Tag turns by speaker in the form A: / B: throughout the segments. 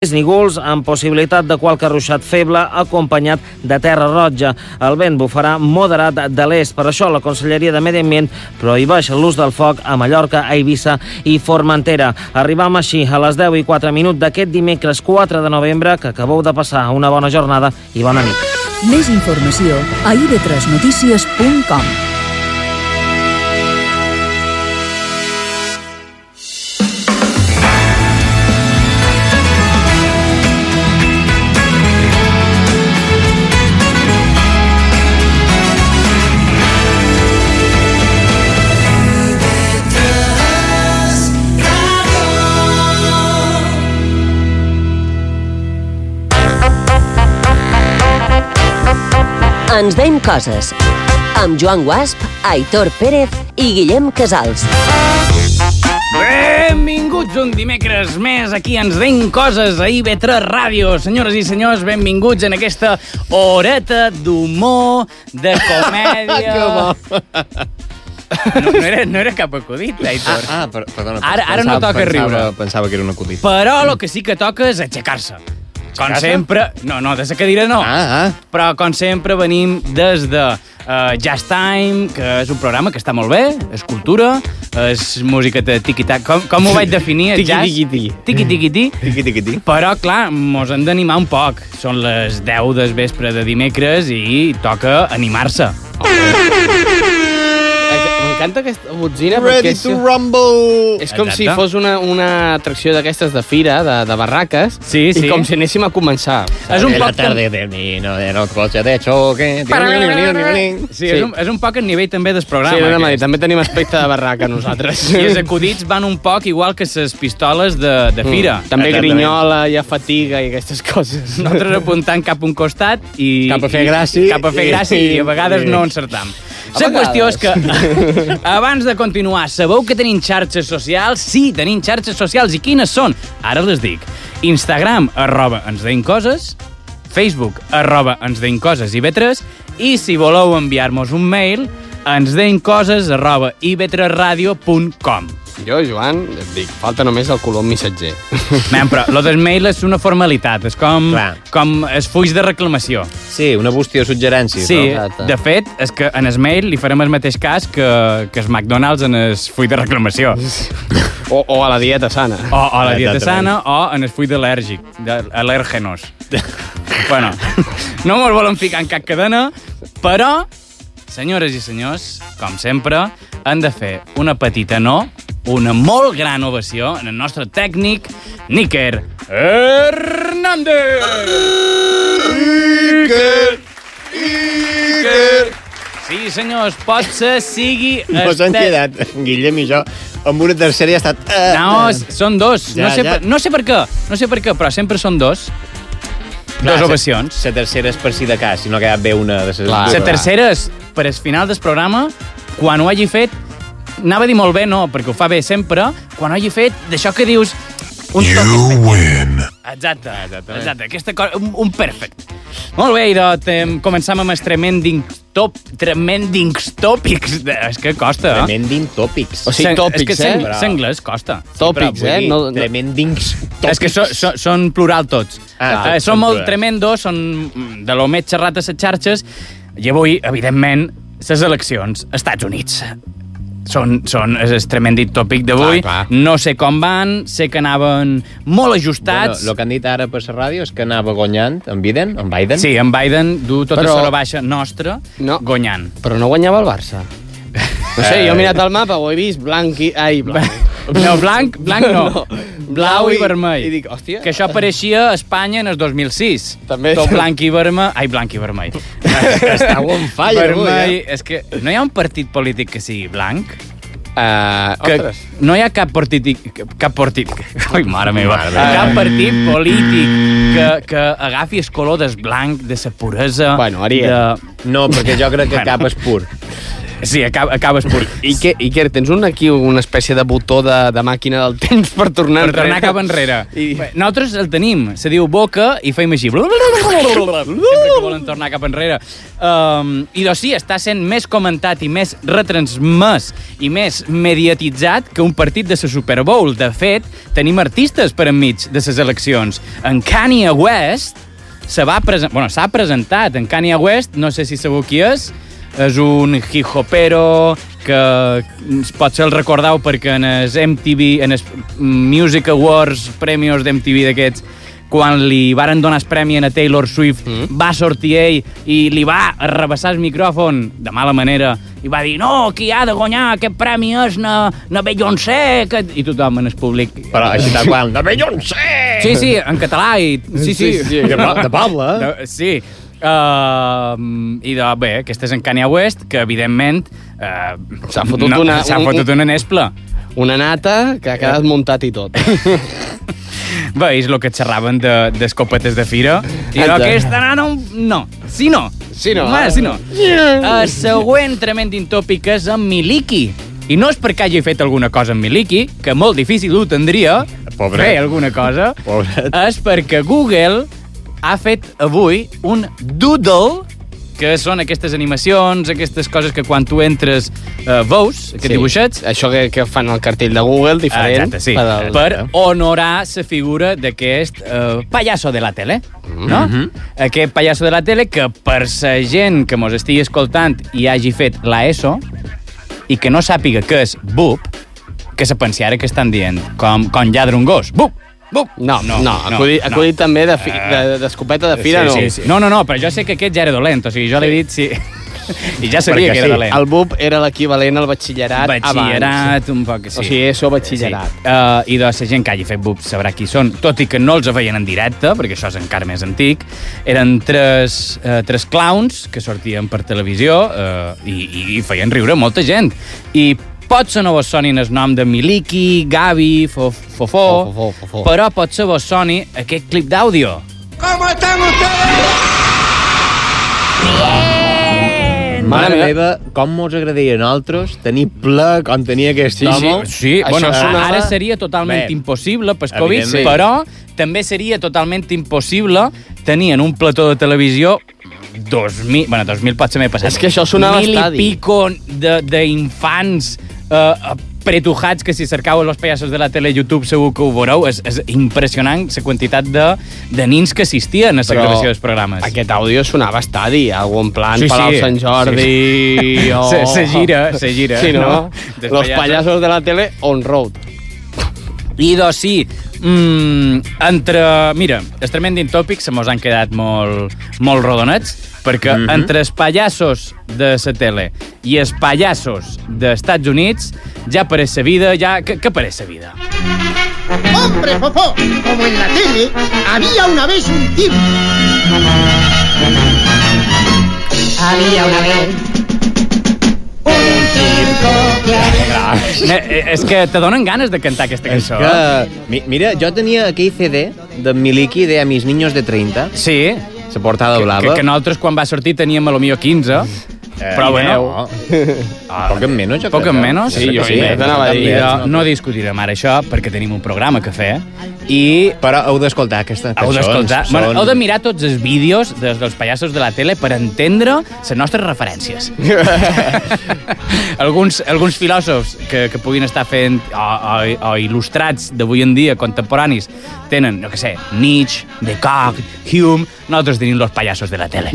A: Nígols amb possibilitat de qualque ruixat feble acompanyat de terra roja. El vent bufarà moderat de l'est. Per això la Conselleria de Medi Ambient prohibeix l'ús del foc a Mallorca, a Eivissa i Formentera. Arribam així a les 10 i 4 minuts d'aquest dimecres 4 de novembre que acabeu de passar una bona jornada i bona nit.
B: Més informació a ib3notícies.com
C: Ens veiem coses. Amb Joan Guasp, Aitor Pérez i Guillem Casals.
D: Benvinguts un dimecres més. Aquí ens deim coses a IB3 Ràdio. Senyores i senyors, benvinguts en aquesta horeta d'humor, de comèdia... No, no, era, no era cap acudit, Aitor.
E: Ah, per, perdona.
D: Ara- ara no toca
E: pensava,
D: riure.
E: Pensava que era un acudit.
D: Però el que sí que toca és aixecar-se. Com
E: Aixecar-se?
D: sempre... No, no, de la cadira no.
E: Ah, ah.
D: Però com sempre venim des de uh, Jazz Time, que és un programa que està molt bé, és cultura, és música de tiki-tac. Com, com ho vaig definir, el jazz?
E: Tiki-tiki-ti.
D: Tiki-tiki-ti.
E: Tiqui, tiqui, tiqui.
D: Però, clar, mos hem d'animar un poc. Són les 10 del vespre de dimecres i toca animar-se.
F: M'encanta aquesta botzina
E: Ready
F: és,
E: to rumble!
F: és com
D: Exacte.
F: si fos una, una atracció d'aquestes de fira, de, de barraques,
D: Sí, sí.
F: i com si anéssim a començar.
D: És un
E: de la
D: poc...
E: tarde termino de los coches de choque.
D: Sí, és un, és un poc el nivell també del programa.
F: sí, a
D: aquest.
F: també tenim aspecte de barraca nosaltres.
D: I els acudits van un poc igual que les pistoles de, de fira.
F: També
E: Exactament.
F: grinyola, hi ha fatiga i aquestes coses.
D: Nosaltres apuntant cap a un costat i...
E: Cap a fer
D: i-
E: gràcia
D: Cap a fer
E: i-
D: gràcia i, a vegades
E: i-
D: no encertam. La qüestió és que, abans de continuar, sabeu que tenim xarxes socials? Sí, tenim xarxes socials. I quines són? Ara les dic. Instagram, arroba ens deim coses, Facebook, arroba ens deim coses i vetres, i si voleu enviar-nos un mail, ens deim coses, arroba ivetresradio.com.
F: Jo, Joan, et dic, falta només el color missatger.
D: Men, però lo del mail és una formalitat, és com,
E: Clar.
D: com els fulls de reclamació.
E: Sí, una bústia de suggerències,
D: Sí,
E: no?
F: Exacte.
D: de fet, és que en el mail li farem el mateix cas que, que el McDonald's en el full de reclamació.
F: O, o a la dieta sana.
D: O, o a la dieta sana o en el full d'al·lèrgic, d'al·lèrgenos. bueno, no mos volen ficar en cap cadena, però, senyores i senyors, com sempre, han de fer una petita no, una molt gran ovació en el nostre tècnic, Níker Hernández! Níker! Níker! Sí, senyors, pot ser sigui...
E: Mos han
D: este-
E: quedat, Guillem i jo, amb una tercera i ha estat... eh,
D: No, són dos.
E: Ja,
D: no, sé
E: ja.
D: Per, no sé per què, no sé per què, però sempre són dos.
E: Clar,
D: dos ovacions.
E: La tercera és per si de cas, si no ha quedat bé una de les dues.
D: La tercera és per al final del programa, quan ho hagi fet, anava a dir molt bé, no, perquè ho fa bé sempre, quan ho hagi fet, d'això que dius... Un you win. Exacte, exacte, exacte. Aquesta cosa, un, un perfect. Molt bé, idò, tem, començam amb els tremendings top, tremendings tòpics. De, és que costa, eh?
E: Tremending tòpics.
F: O sigui, tòpics,
D: és que
F: eh?
D: Sengles costa.
F: Tòpics, eh? No, no,
E: Tremendings tòpics.
D: És que so, so, són plural tots.
E: Ah,
D: Ah, eh,
E: són
D: molt
E: plural.
D: tremendos, són mm, de lo més xerrat a les xarxes, i avui, evidentment, les eleccions Estats Units. Són, són és el tremendit tòpic d'avui. No sé com van, sé que anaven molt ajustats.
E: Bueno, el que han dit ara per la ràdio és que anava guanyant en Biden, en Biden.
D: Sí, en Biden du tota
F: Però-
D: la baixa nostra
F: No.
D: guanyant.
F: Però no guanyava el Barça. No sé, jo he mirat el mapa, ho he vist blanc i... Ai, blanc.
D: No, blanc, blanc no.
F: No.
D: Blau i vermell.
F: I dic, hòstia...
D: Que això apareixia a Espanya en el 2006.
F: També.
D: Tot blanc i vermell... Ai, blanc i vermell.
E: Estàu on avui,
D: vermell,
E: eh?
D: és que no hi ha un partit polític que sigui blanc?
F: Uh,
D: Que
F: ostres.
D: no hi ha cap partit... Cap partit... Ai, mare meva.
E: Mare meva.
D: Cap partit polític que, que agafi el color del blanc, de la puresa...
F: Bueno, Ariel.
D: De...
E: No, perquè jo crec que
D: Bueno.
E: cap és pur.
D: Sí, acaba, acabes pur.
F: I què, Iker, tens un aquí una espècie de botó de, de màquina del temps per tornar
D: Per tornar cap enrere.
F: I...
D: Bé, Nosaltres el tenim, se diu boca i feim així. Sempre que volen tornar cap enrere. Um, I doncs sí, està sent més comentat i més retransmès i més mediatitzat que un partit de la Super Bowl. De fet, tenim artistes per enmig de les eleccions. En Kanye West se va presen bueno, s'ha presentat en Kanye West, no sé si sabeu qui és, és un hip-hopero que potser el recordeu perquè en els MTV, en els Music Awards, premios d'MTV d'aquests, quan li varen donar el premi a Taylor Swift, mm. va sortir ell i li va arrabassar el micròfon de mala manera i va dir, no, qui ha de guanyar aquest premi és na, na Beyoncé, que... i tothom en el públic...
E: Però així tal qual, de Beyoncé!
D: Sí, sí, en català i... Sí, sí.
F: Sí, sí.
E: De, de poble.
D: De, sí. Uh, I de, bé, aquest és en Kanye West, que evidentment... Uh,
F: S'ha fotut una-
D: S'ha
F: un-
D: fotut una nesple.
F: Una nata que ha quedat muntat i tot.
D: Bé, és el que xerraven de, d'escopetes de fira. I
F: Exacte.
D: aquesta nana, no. Sí, no.
F: Sí, no.
D: Va, sí, no. El següent tremending tòpic és en Miliki. I no és perquè hagi fet alguna cosa en Miliki, que molt difícil ho tindria,
E: Pobret.
D: fer alguna cosa,
E: Pobret.
D: és perquè Google ha fet avui un doodle que són aquestes animacions, aquestes coses que quan tu entres eh, veus, aquests sí. dibuixets,
F: Això que, que fan al cartell de Google, diferent.
D: Exacte, sí.
F: per
D: Per honorar la figura d'aquest eh, pallasso de la tele. No? Aquest pallasso de la tele que per la gent que mos estigui escoltant i hagi fet la ESO i que no sàpiga què és BUP, que se pensi ara que estan dient, com, com lladra un gos. BUP!
F: No, no, no, acudit, acudit també de fi- de- d'escopeta de, de fira,
D: sí,
F: no.
D: Sí, sí. No, no, no, però jo sé que aquest ja era dolent, o sigui, jo l'he dit, sí. I ja sabia
E: Perquè
D: que era
E: sí,
D: dolent.
F: El BUP era l'equivalent al batxillerat,
D: Batxillerat, un poc, sí.
F: abans. O sigui, eso batxillerat.
D: Sí. Uh, I de la gent que hagi fet BUP sabrà qui són, tot i que no els veien en directe, perquè això és encara més antic. Eren tres, uh, tres clowns que sortien per televisió uh, i, i, i feien riure molta gent. I potser no vos sonin el nom de Miliki, Gavi, Fo- Fofó,
F: Fofó, Fofó.
D: però potser vos soni aquest clip d'àudio.
E: Mare
F: meva.
E: meva, com mos agradaria a nosaltres tenir ple com tenia aquest
F: Sí,
E: home.
D: Sí,
F: Això
D: bueno,
F: sonava-
D: ara seria totalment
E: Bé,
D: impossible per Covid,
E: evidentment.
D: però també seria totalment impossible tenir en un plató de televisió 2.000, bueno, 2.000 pot ser més passat.
F: És que això sonava a
D: Mil
F: estadi.
D: i pico de- d'infants eh, pretujats que si cercau los pallassos de la tele YouTube segur que ho veureu. És, és impressionant la quantitat de, de nins que assistien a la
F: Però
D: gravació dels programes.
F: Aquest àudio sonava a estadi, algú en plan
D: Sí,
F: Palau
D: sí.
F: Sant Jordi...
D: Sí.
F: o-
D: Se- se gira, se gira,
F: Sí, no?
D: no?
F: Los
D: pallassos
F: de la tele on road.
D: I doncs sí, mm, entre... Mira, els Tremending Topics se mos han quedat molt, molt rodonets, perquè mm -hmm. entre els pallassos de la tele i els pallassos dels Estats Units ja apareix la vida, ja... Què, apareix la vida?
G: Hombre, Fofó, como en la tele, había una vez un tipo. Había una vez un circo que
D: Eh, és que te donen ganes de cantar aquesta
E: És
D: cançó.
E: que, mi- mira, jo tenia aquell CD de Miliki de A mis niños de 30,
D: Sí,
E: la portada
D: que,
E: blava.
D: que, que nosaltres quan va sortir teníem a lo millor 15,
E: Eh,
D: però bueno...
E: no. Poc en menys, jo
D: Poc en
E: no?
D: menys.
F: Sí, jo
E: sí.
F: sí,
D: de, no discutirem ara això, perquè tenim un programa que fer, i
E: Però heu d'escoltar aquestes
D: heu
E: cançons.
D: d'escoltar...
E: Són-
D: Bueno, heu de mirar tots els vídeos des dels pallassos de la tele per entendre les nostres referències. alguns, alguns filòsofs que, que puguin estar fent o, o, o il·lustrats d'avui en dia, contemporanis, tenen, no que sé, Nietzsche, Descartes, Hume, nosaltres tenim los pallassos de la tele.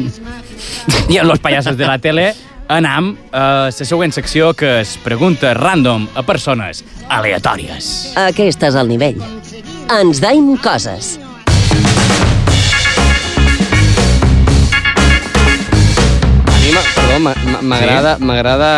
D: I en los pallassos de la tele anam a la següent secció que es pregunta random a persones aleatòries.
C: Aquest és el nivell. Ens daim coses.
F: Mi, m'ha- perdó, m'a- m'a- m'agrada, m'agrada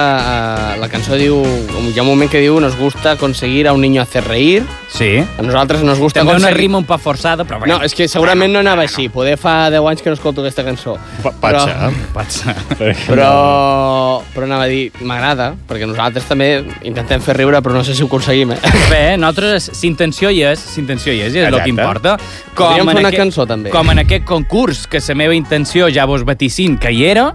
F: uh, la cançó diu, hi ha un moment que diu nos gusta conseguir a un niño hacer reír,
D: Sí.
F: a nosaltres nos gusta
D: També una
F: conseguir...
D: rima un poc forçada, però bé.
F: No, és que segurament no anava així, poder fa 10 anys que no escolto aquesta cançó.
E: Po- Pot
F: Però-
E: ser.
F: Però, però anava a dir, m'agrada, perquè nosaltres també intentem fer riure, però no sé si ho aconseguim, eh?
D: Bé, nosaltres, si intenció hi és, si intenció hi és, i és el que importa.
F: Podríem
D: en
F: fer una
D: aquest-
F: cançó, també.
D: Com en aquest concurs, que la meva intenció ja vos vaticin que hi era,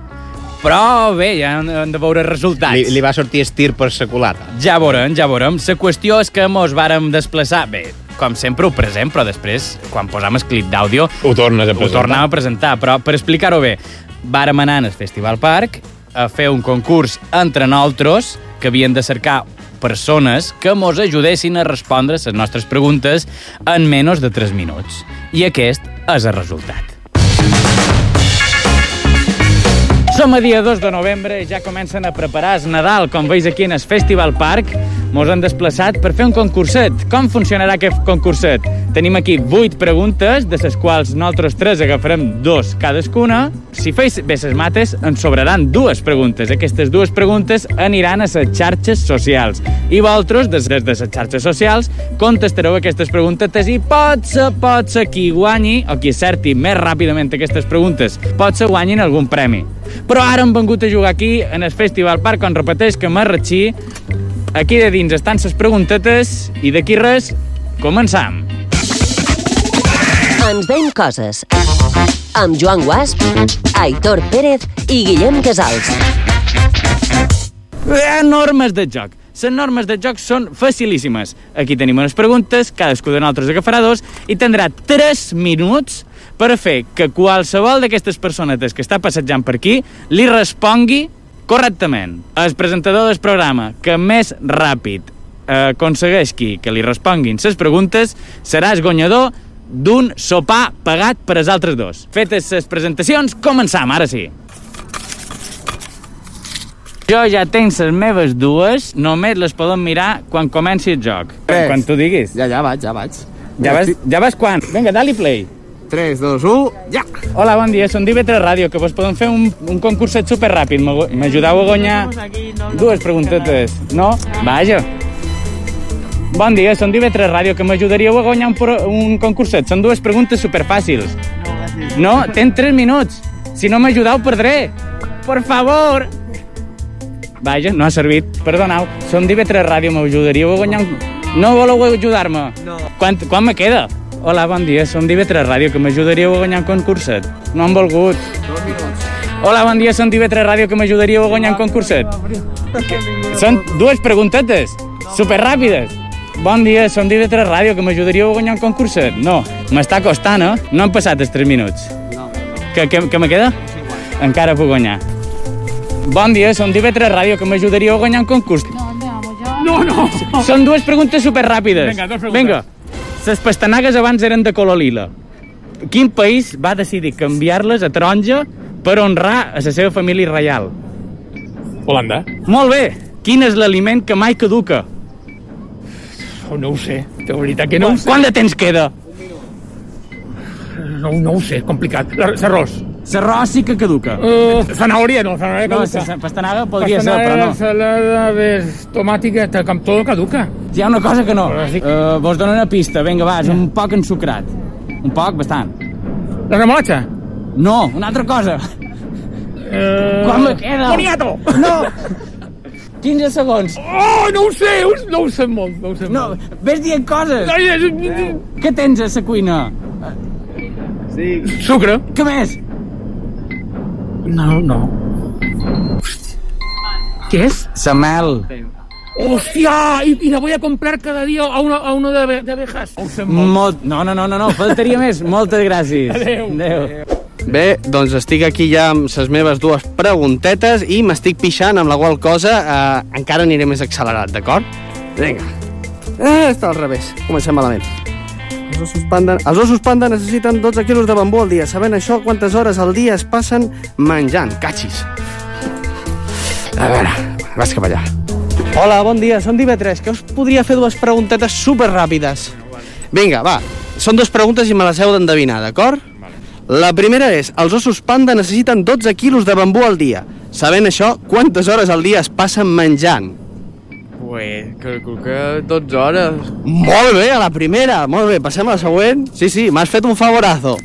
D: Però bé, ja hem hem de veure resultats.
E: Li, li va sortir estir per sa culata.
D: Ja veurem, ja veurem. La qüestió és que mos vàrem desplaçar... Bé, com sempre ho present, però després, quan posam el clip d'àudio,
E: Ho tornes a
D: ho tornem a presentar. Però per explicar-ho bé, vàrem anar al Festival Park a fer un concurs entre nosaltres que havien de cercar persones que mos ajudessin a respondre les nostres preguntes en menys de 3 minuts. I aquest és el resultat. Som a dia 2 de novembre i ja comencen a preparar el Nadal, com veus aquí en el Festival Park. Mos han desplaçat per fer un concurset. Com funcionarà aquest concurset? Tenim aquí 8 preguntes, de les quals nosaltres tres agafarem dos cadascuna. Si feis bé les mates, ens sobraran dues preguntes. Aquestes dues preguntes aniran a les xarxes socials. I vosaltres, des, de les xarxes socials, contestareu aquestes preguntes i pot ser, pot ser qui guanyi o qui acerti més ràpidament aquestes preguntes, pot ser guanyin algun premi. Però ara hem vengut a jugar aquí, en el Festival Park, on repeteix que Marratxí, aquí de dins estan les preguntetes i d'aquí res, començam.
C: Ens veiem coses. Amb Joan Guasp, Aitor Pérez i Guillem Casals.
D: Eh, normes de joc. Les normes de joc són facilíssimes. Aquí tenim unes preguntes, cadascú de nosaltres agafarà dos i tindrà 3 minuts per fer que qualsevol d'aquestes personetes que està passejant per aquí li respongui correctament. El presentador del programa que més ràpid eh, aconsegueixi que li responguin les preguntes serà el guanyador d'un sopar pagat per als altres dos. Fetes les presentacions, començam, ara sí. Jo ja tenc les meves dues, només les podem mirar quan comenci el joc.
F: Res.
D: Quan tu diguis.
F: Ja, ja vaig, ja vaig.
D: Ja vas, ja vas quan? Vinga, dali play.
F: 3, 2, 1, ja!
D: Hola, bon dia, som d'IV3 Ràdio, que vos podem fer un, un concurset superràpid. M'ajudeu a guanyar dues preguntetes. No? Vaja. Bon dia, som d'IV3 Ràdio, que m'ajudaríeu a guanyar un, pro- un concurset. Són dues preguntes superfàcils. No, ten 3 minuts. Si no m'ajudeu, perdré. Por favor. Vaja, no ha servit. Perdoneu. Som d'IV3 Ràdio, m'ajudaríeu a guanyar un... No voleu ajudar-me? No. Quan, quan me queda? Hola, bon dia, som d'IV3 Ràdio, que m'ajudaríeu a guanyar un concurset. No han volgut. Hola, bon dia, som d'IV3 Ràdio, que m'ajudaríeu a guanyar un concurset. Són dues preguntetes, superràpides. Bon dia, som d'IV3 Ràdio, que m'ajudaríeu a guanyar un concurset. No, m'està costant, eh? No han passat els 3 minuts. Que, que, que me queda? Encara puc guanyar. Bon dia, som d'IV3 Ràdio, que m'ajudaríeu a guanyar un concurs. No, no! Són dues preguntes superràpides.
H: Vinga, dues preguntes.
D: Vinga. Les pastanagues abans eren de color lila. Quin país va decidir canviar-les a taronja per honrar a la seva família reial?
H: Holanda?
D: Molt bé. Quin és l'aliment que mai caduca?
H: Oh, no ho sé, de veritat que no ho sé.
D: Quant de temps queda?
H: No, no ho sé, és complicat. La- L'arròs.
D: L'arròs sí que caduca.
H: Uh, zanahòria, no, zanahòria
D: No,
H: caduca.
D: la pastanaga podria ser, però no.
H: Salada, ves, tomàtica, com tot caduca.
D: Hi ha una cosa que no.
H: Sí.
D: Uh, vos dono una pista. Vinga, va, és un poc ensucrat. Un poc, bastant.
H: La remolatxa?
D: No, una altra cosa.
H: Uh,
D: Quan me queda?
H: Boniato!
D: No! 15 segons.
H: Oh, no ho sé, no ho sé molt, no ho sé
D: No,
H: molt.
D: ves dient coses.
H: Ai,
D: Què tens a la cuina?
H: Sucre?
D: Què més?
H: No, no. ¿Qué es?
D: La mel.
H: ¡Hostia! Y, y la voy a comprar cada día a uno, a uno de, abe- de abejas.
D: Molt... No, no, no, no, no, faltaria més. Moltes gràcies.
H: Adéu.
D: Adéu.
F: Bé, doncs estic aquí ja amb les meves dues preguntetes i m'estic pixant amb la qual cosa eh, encara aniré més accelerat, d'acord? Vinga. Eh, està al revés. Comencem malament. Ossos panda, els ossos panda necessiten 12 quilos de bambú al dia. Sabent això, quantes hores al dia es passen menjant? Catxis. A veure, vas cap allà. Hola, bon dia, som d'IV3, que us podria fer dues preguntetes superràpides. Vinga, va, són dues preguntes i me les heu d'endevinar, d'acord? La primera és, els ossos panda necessiten 12 quilos de bambú al dia. Sabent això, quantes hores al dia es passen menjant?
I: Pues, calculo que 12 hores.
F: Molt bé, a la primera, molt bé. Passem a la següent. Sí, sí, m'has fet un favorazo.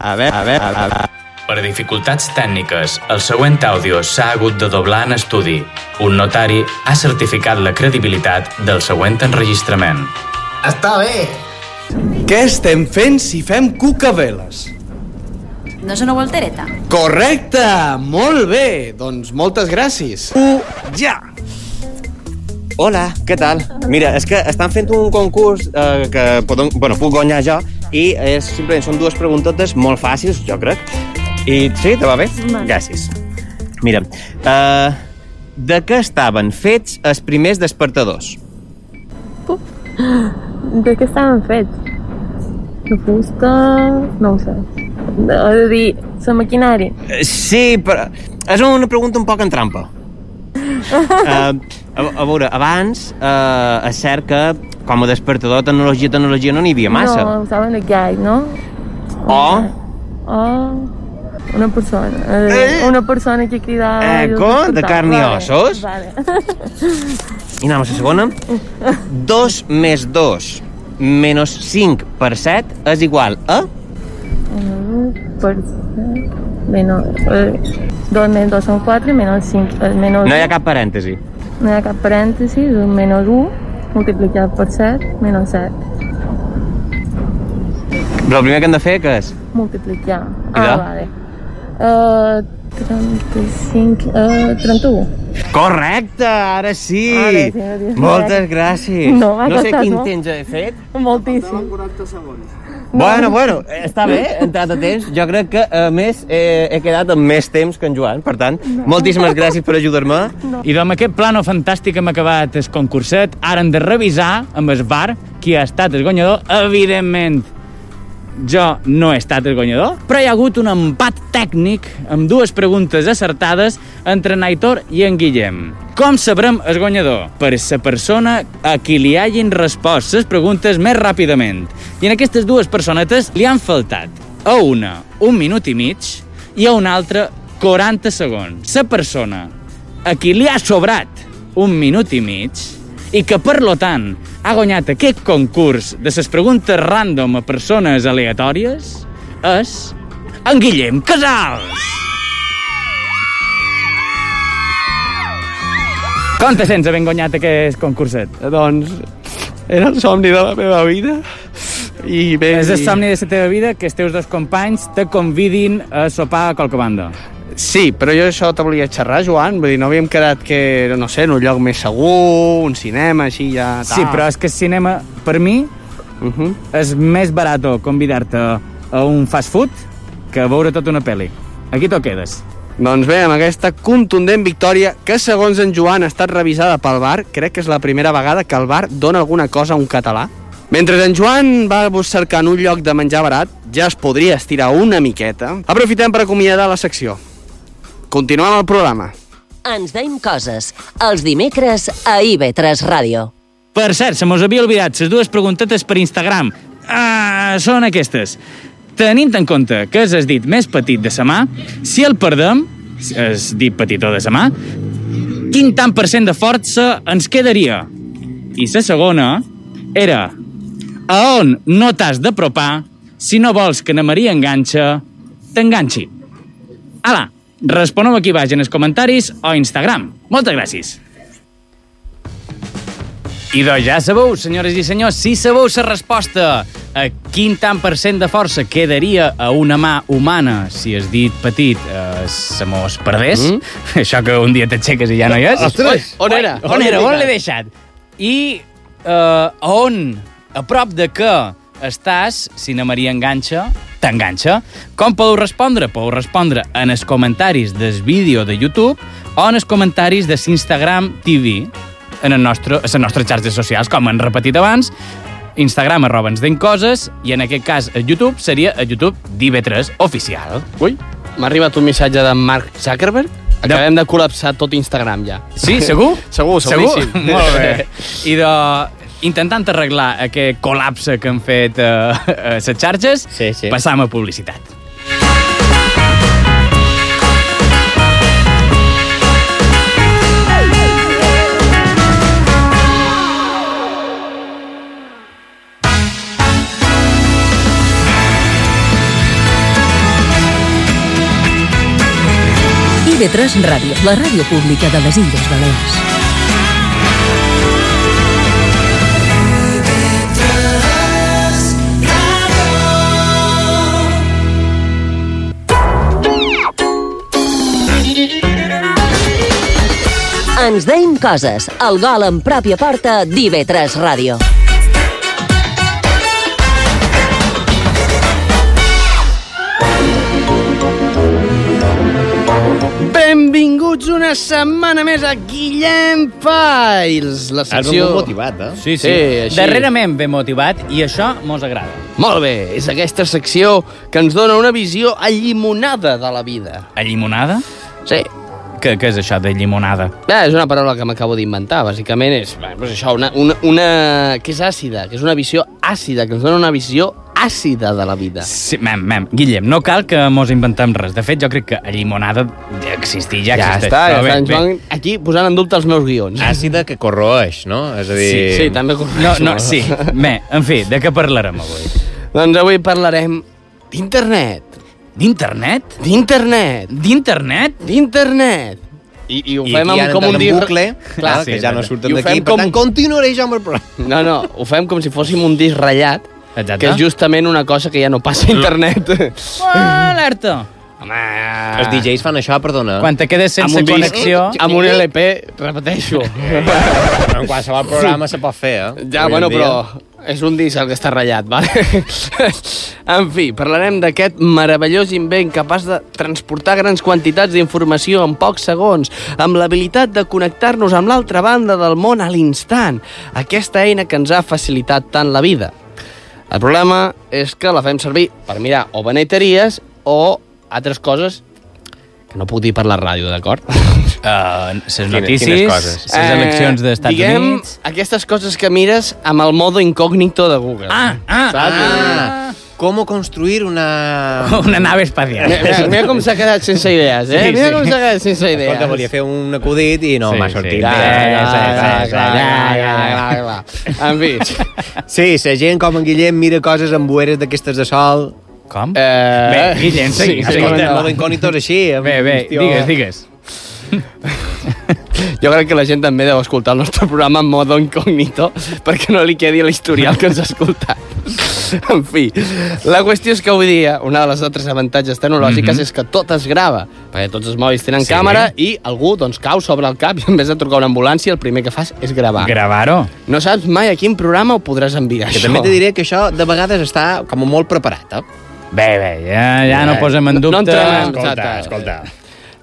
F: A veure, a veure, a veure.
J: Per dificultats tècniques, el següent àudio s'ha hagut de doblar en estudi. Un notari ha certificat la credibilitat del següent enregistrament.
K: Està bé.
F: Què estem fent si fem cucaveles?
L: No és una voltereta?
F: Correcte! Molt bé! Doncs moltes gràcies. U, ja!
K: Hola, què tal? Mira, és que estan fent un concurs eh, que podem, bueno, puc guanyar jo i és, simplement són dues preguntotes molt fàcils, jo crec. I sí, te va bé?
L: Vale.
K: Gràcies. Mira, eh, de què estaven fets els primers despertadors?
M: De què estaven fets? De fusta... No ho sé. De, a dir, la maquinària.
K: Sí, però és una pregunta un poc en trampa. Uh, a, a veure, abans uh, és cert que com a despertador tecnologia, tecnologia no n'hi havia massa.
M: No, usaven el gall, no?
K: O,
M: Oh, una persona. Eh, una persona que cridava...
K: Eco,
M: els
K: de carn i
M: Vale,
K: ossos?
M: Vale.
K: i anem a la segona. 2 més 2 menys 5 per 7 és igual a...
M: Un per set, Menys... Eh, dos menys dos són quatre, menys cinc... Eh, menys
K: No hi ha cap parèntesi.
M: No hi ha cap parèntesis, un menys 1 multiplicat per 7, menys 7.
K: Però el primer que hem de fer, què és?
M: Multiplicar. Ah, vale. Uh, 35... Uh, 31.
K: Correcte, ara sí!
M: Ara sí.
K: Moltes gràcies.
M: No,
K: no sé quin
M: molt.
K: temps he fet.
M: Moltíssim.
F: 40 segons.
K: Bueno, bueno, està bé, he entrat a temps. Jo crec que, a més, he, he quedat amb més temps que en Joan. Per tant, moltíssimes gràcies per ajudar-me.
D: I amb aquest plano fantàstic hem acabat el concurset. Ara hem de revisar amb el bar qui ha estat el guanyador. Evidentment, jo no he estat el guanyador, però hi ha hagut un empat tècnic amb dues preguntes acertades entre en Aitor i en Guillem. Com sabrem el guanyador? Per la persona a qui li hagin respost les preguntes més ràpidament. I en aquestes dues personetes li han faltat a una un minut i mig i a una altra 40 segons. La persona a qui li ha sobrat un minut i mig i que, per lo tant, ha guanyat aquest concurs de les preguntes random a persones aleatòries és en Guillem Casals. Com te sents havent guanyat aquest concurset?
F: Doncs era el somni de la meva vida. I bé...
D: És el somni de la teva vida que els teus dos companys te convidin a sopar a qualque banda.
F: Sí, però jo això te volia xerrar, Joan. Vull dir, no havíem quedat que, no sé, en un lloc més segur, un cinema, així ja... Tal.
D: Sí, però és que el cinema, per mi,
F: Uh -huh.
D: és més barat convidar-te a un fast food que veure tota una pel·li. Aquí t'ho quedes.
F: Doncs bé, amb aquesta contundent victòria, que segons en Joan ha estat revisada pel bar, crec que és la primera vegada que el bar dona alguna cosa a un català. Mentre en Joan va cercant un lloc de menjar barat, ja es podria estirar una miqueta. Aprofitem per acomiadar la secció. Continuem el programa.
C: Ens deim coses. Els dimecres a IB3 Ràdio.
D: Per cert, se mos havia oblidat les dues preguntetes per Instagram. Ah, són aquestes. Tenint en compte que és el dit més petit de sa mà, si el perdem, és dit petitó de sa mà, quin tant per cent de força ens quedaria? I la segona era a on no t'has d'apropar si no vols que na Maria enganxa t'enganxi. Ala, responeu aquí baix en els comentaris o Instagram. Moltes gràcies. I doncs ja sabeu, senyores i senyors, si sabeu la resposta a quin tant per cent de força quedaria a una mà humana si es dit petit eh, se mos perdés, mm? això que un dia t'aixeques i ja no hi és.
F: Ostres, on era?
D: On era? On l'he deixat? I eh, on, a prop de què estàs, si na Maria enganxa, t'enganxa. Com podeu respondre? Podeu respondre en els comentaris del vídeo de YouTube o en els comentaris de l'Instagram TV en, el nostre, a les nostres xarxes socials, com han repetit abans, Instagram arroba ens deim coses i en aquest cas a YouTube seria a YouTube d'IV3 oficial.
F: Ui, m'ha arribat un missatge de Mark Zuckerberg. Acabem de col·lapsar tot Instagram ja.
D: Sí, segur?
F: segur,
D: Segur?
F: seguríssim.
D: Molt bé. I de, intentant arreglar aquest col·lapse que han fet eh, a les xarxes,
K: Sí, sí.
D: passam a publicitat.
B: IB3 Ràdio, la ràdio pública de les Illes Balears.
C: Ens deim coses. El gol en pròpia porta d'IV3 Ràdio.
F: Benvinguts una setmana més a Guillem Files, la secció...
E: molt motivat, eh?
D: Sí, sí.
F: Sí, així.
D: Darrerament ben motivat i això mos agrada.
F: Molt bé, és aquesta secció que ens dona una visió allimonada de la vida.
D: A llimonada?
F: Sí.
D: Què, què és això de llimonada?
F: Ah, és una paraula que m'acabo d'inventar. Bàsicament és bé, doncs això, una, una, una... que és àcida, que és una visió àcida, que ens dona una visió àcida de la vida.
D: Sí, mem, mem. Guillem, no cal que mos inventem res. De fet, jo crec que a llimonada ja existir, ja,
F: ja
D: existeix.
F: està, ja
D: Però
F: està. Van aquí posant en dubte els meus guions.
E: Àcida que corroeix, no? És a dir...
F: Sí, sí, també correcte.
D: No, no, sí. Bé, en fi, de què parlarem avui?
F: Doncs avui parlarem d'internet.
D: D'internet?
F: D'internet.
D: D'internet?
F: D'internet. I, I ho
E: I
F: fem
E: aquí
F: amb com un dir...
E: bucle, clar,
F: sí,
E: que ja no surten
F: I ho
E: d'aquí.
F: fem
E: Per tant, continuaré jo amb el programa.
F: No, no, ho fem com si fóssim un disc ratllat,
D: Exacte.
F: que és justament una cosa que ja no passa a internet.
D: Oh, alerta!
F: Home...
E: Els DJs fan això, perdona.
D: Quan te quedes sense
F: amb un disc,
D: connexió...
F: Amb un LP, repeteixo.
E: En qualsevol programa se pot fer, eh?
F: Ja,
E: Avui
F: bueno, però és un disc el que està ratllat, vale? en fi, parlarem d'aquest meravellós invent capaç de transportar grans quantitats d'informació en pocs segons, amb l'habilitat de connectar-nos amb l'altra banda del món a l'instant. Aquesta eina que ens ha facilitat tant la vida. El problema és que la fem servir per mirar o beneteries o altres coses que no puc dir per la ràdio, d'acord?
D: Uh, les
E: Quines-
D: notícies,
E: quines coses?
D: les eleccions dels Estats
F: diguem,
D: Units...
F: aquestes coses que mires amb el modo incògnito de Google.
D: Ah, ah,
E: Ah, ¿cómo construir una...
D: Una nave espacial.
F: Mira, mira, mira com s'ha quedat sense idees, eh?
D: Sí,
F: mira
D: sí.
F: com s'ha quedat sense idees.
E: Escolta, volia fer un acudit i no
D: Sí,
E: m'ha
D: sí.
E: sortit. Sí,
F: clar,
E: sí, sí,
F: clar,
E: sí.
F: clar. En fi.
E: Sí, la gent com en Guillem mira coses amb bueres d'aquestes de sol.
D: Com?
F: Eh,
D: Bé, Guillem, segui,
F: sí,
D: segui.
E: Escolta,
F: endavant.
E: modo incògnito és així. amb
D: Bé, bé, digues, digues.
F: Jo crec que la gent també deu escoltar el nostre programa en modo incògnito perquè no li quedi l'historial que ens ha escoltat. En fi, la qüestió és que avui dia una de les altres avantatges tecnològiques
D: Mhm.
F: és que tot es grava, perquè tots els mòbils tenen
D: Sí.
F: càmera i algú doncs cau sobre el cap i en vez de trucar una ambulància el primer que fas és gravar.
D: Gravar-ho.
F: No saps mai a quin programa ho podràs enviar,
E: Que
F: això.
E: també te diré que això de vegades està com molt preparat, eh?
D: Bé, bé, ja, ja no
F: Eh,
D: posem en
F: no- no
D: dubte...
F: entrem en-
E: Escolta,
F: Exacte.
E: escolta.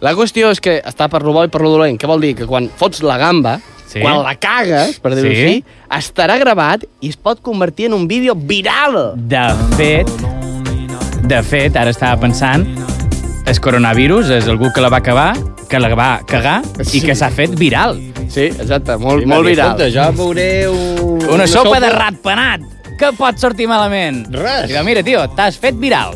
F: La qüestió és que està per lo bo i per lo dolent. Què vol dir? Que quan fots la gamba,
D: Sí.
F: quan la cagues, per dir-ho
D: Sí.
F: així, estarà gravat i es pot convertir en un vídeo viral.
D: De fet, de fet, ara estava pensant, el coronavirus és algú que la va acabar, que la va cagar
F: Sí.
D: i que s'ha fet viral.
F: Sí, exacte, molt,
E: I
F: molt viral.
E: Escolta, jo veuré un...
D: Una, sopa, de ratpenat! Què pot sortir malament?
E: Res.
D: Mira, tio, t'has fet viral.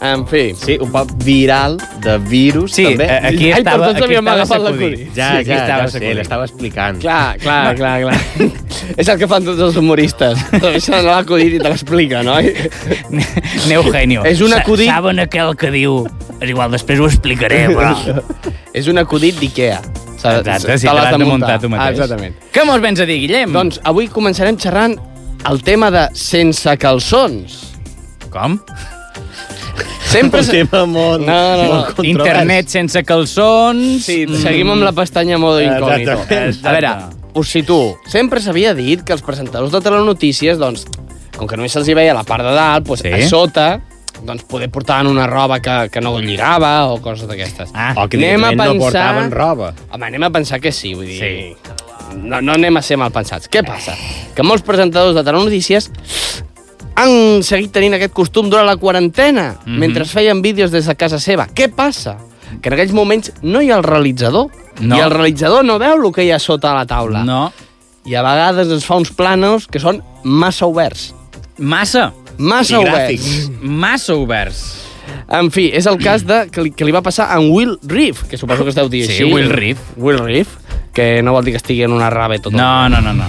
F: En fi.
E: Sí, un poc viral de virus,
D: Sí,
E: també.
D: eh, aquí
F: Ai, per
D: estava,
F: tots
D: aquí
F: havíem
D: estava
F: agafat l'acudit.
E: Ja,
D: sí, aquí
E: ja,
D: estava
E: ja
D: sacudit.
E: l'estava explicant.
F: Clar, clar, clar, clar. és el que fan tots els humoristes. Deixen l'acudit i te l'explica, no?
D: Neugenio.
F: És un acudit-
D: Sa Saben aquell que diu... És igual, després ho explicaré, però...
F: és un acudit d'IKEA. S'ha-
D: Exacte, sí,
F: te
D: te
F: l'has
D: l'has de muntar tu mateix.
F: Ah, exactament.
D: Què mos vens a dir, Guillem?
F: Doncs avui començarem xerrant el tema de sense calçons.
D: Com?
F: Sempre...
E: Un tema molt,
F: No, no, no.
E: molt.
D: Internet sense calçons...
F: Sí,
D: mm,
F: seguim amb la pestanya modo incògnito.
E: Exactament.
F: A veure, us situo. Sempre s'havia dit que els presentadors de telenotícies, doncs, com que només se'ls hi veia la part de dalt, doncs,
D: Sí.
F: a sota doncs poder portaven una roba que, que no lligava o coses d'aquestes.
D: Ah,
E: O que
F: Anem a
E: directament no
F: pensar-
E: portaven roba.
F: Home, anem a pensar que sí, vull dir...
D: Sí.
F: No, no anem a ser mal pensats. Què passa? Que molts presentadors de telenotícies han seguit tenint aquest costum durant la quarantena, mm. -hmm. mentre feien vídeos des de casa seva. Què passa? Que en aquells moments no hi ha el realitzador.
D: No.
F: I el realitzador no veu el que hi ha sota la taula.
D: No.
F: I a vegades ens fa uns planos que són massa oberts.
D: Massa.
F: Massa
E: I
F: oberts.
E: gràfics.
D: Massa oberts.
F: En fi, és el cas de, que, li, que li va passar a Will Reef, que suposo que esteu dient
D: Sí,
F: així.
D: Will Reef.
F: Will Reef, que no vol dir que estigui en una rave tot el
D: No, no, no, no.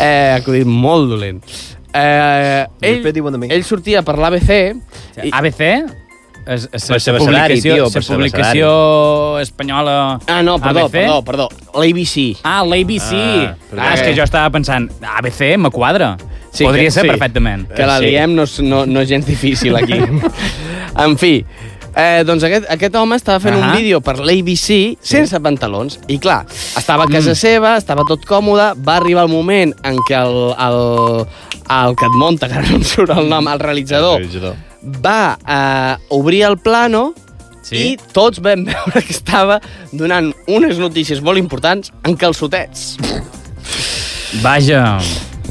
F: Eh, acudit molt dolent. Eh, ell, ell sortia per l'ABC i...
D: ABC? És, és,
E: Per
D: la publicació,
E: tio, per
D: la publicació espanyola...
F: Ah, no, perdó,
D: ABC?
F: perdó, perdó. L'ABC.
D: Ah, l'ABC.
E: Ah,
D: Ah, és que jo estava pensant, ABC me quadra.
F: Sí,
D: Podria
F: que-
D: ser
F: sí.
D: perfectament.
F: Que la
E: Sí.
F: liem no, és- no, no és gens difícil aquí. en fi, Eh, doncs aquest, aquest home estava fent uh
D: Ahà.
F: un vídeo per l'ABC sense pantalons. I clar, estava a casa seva, estava tot còmode, va arribar el moment en què el, el, el que et munta, que ara no em surt el nom, el realitzador, va eh, obrir el plano sí. i tots vam veure que estava donant unes notícies molt importants en calçotets.
D: Vaja.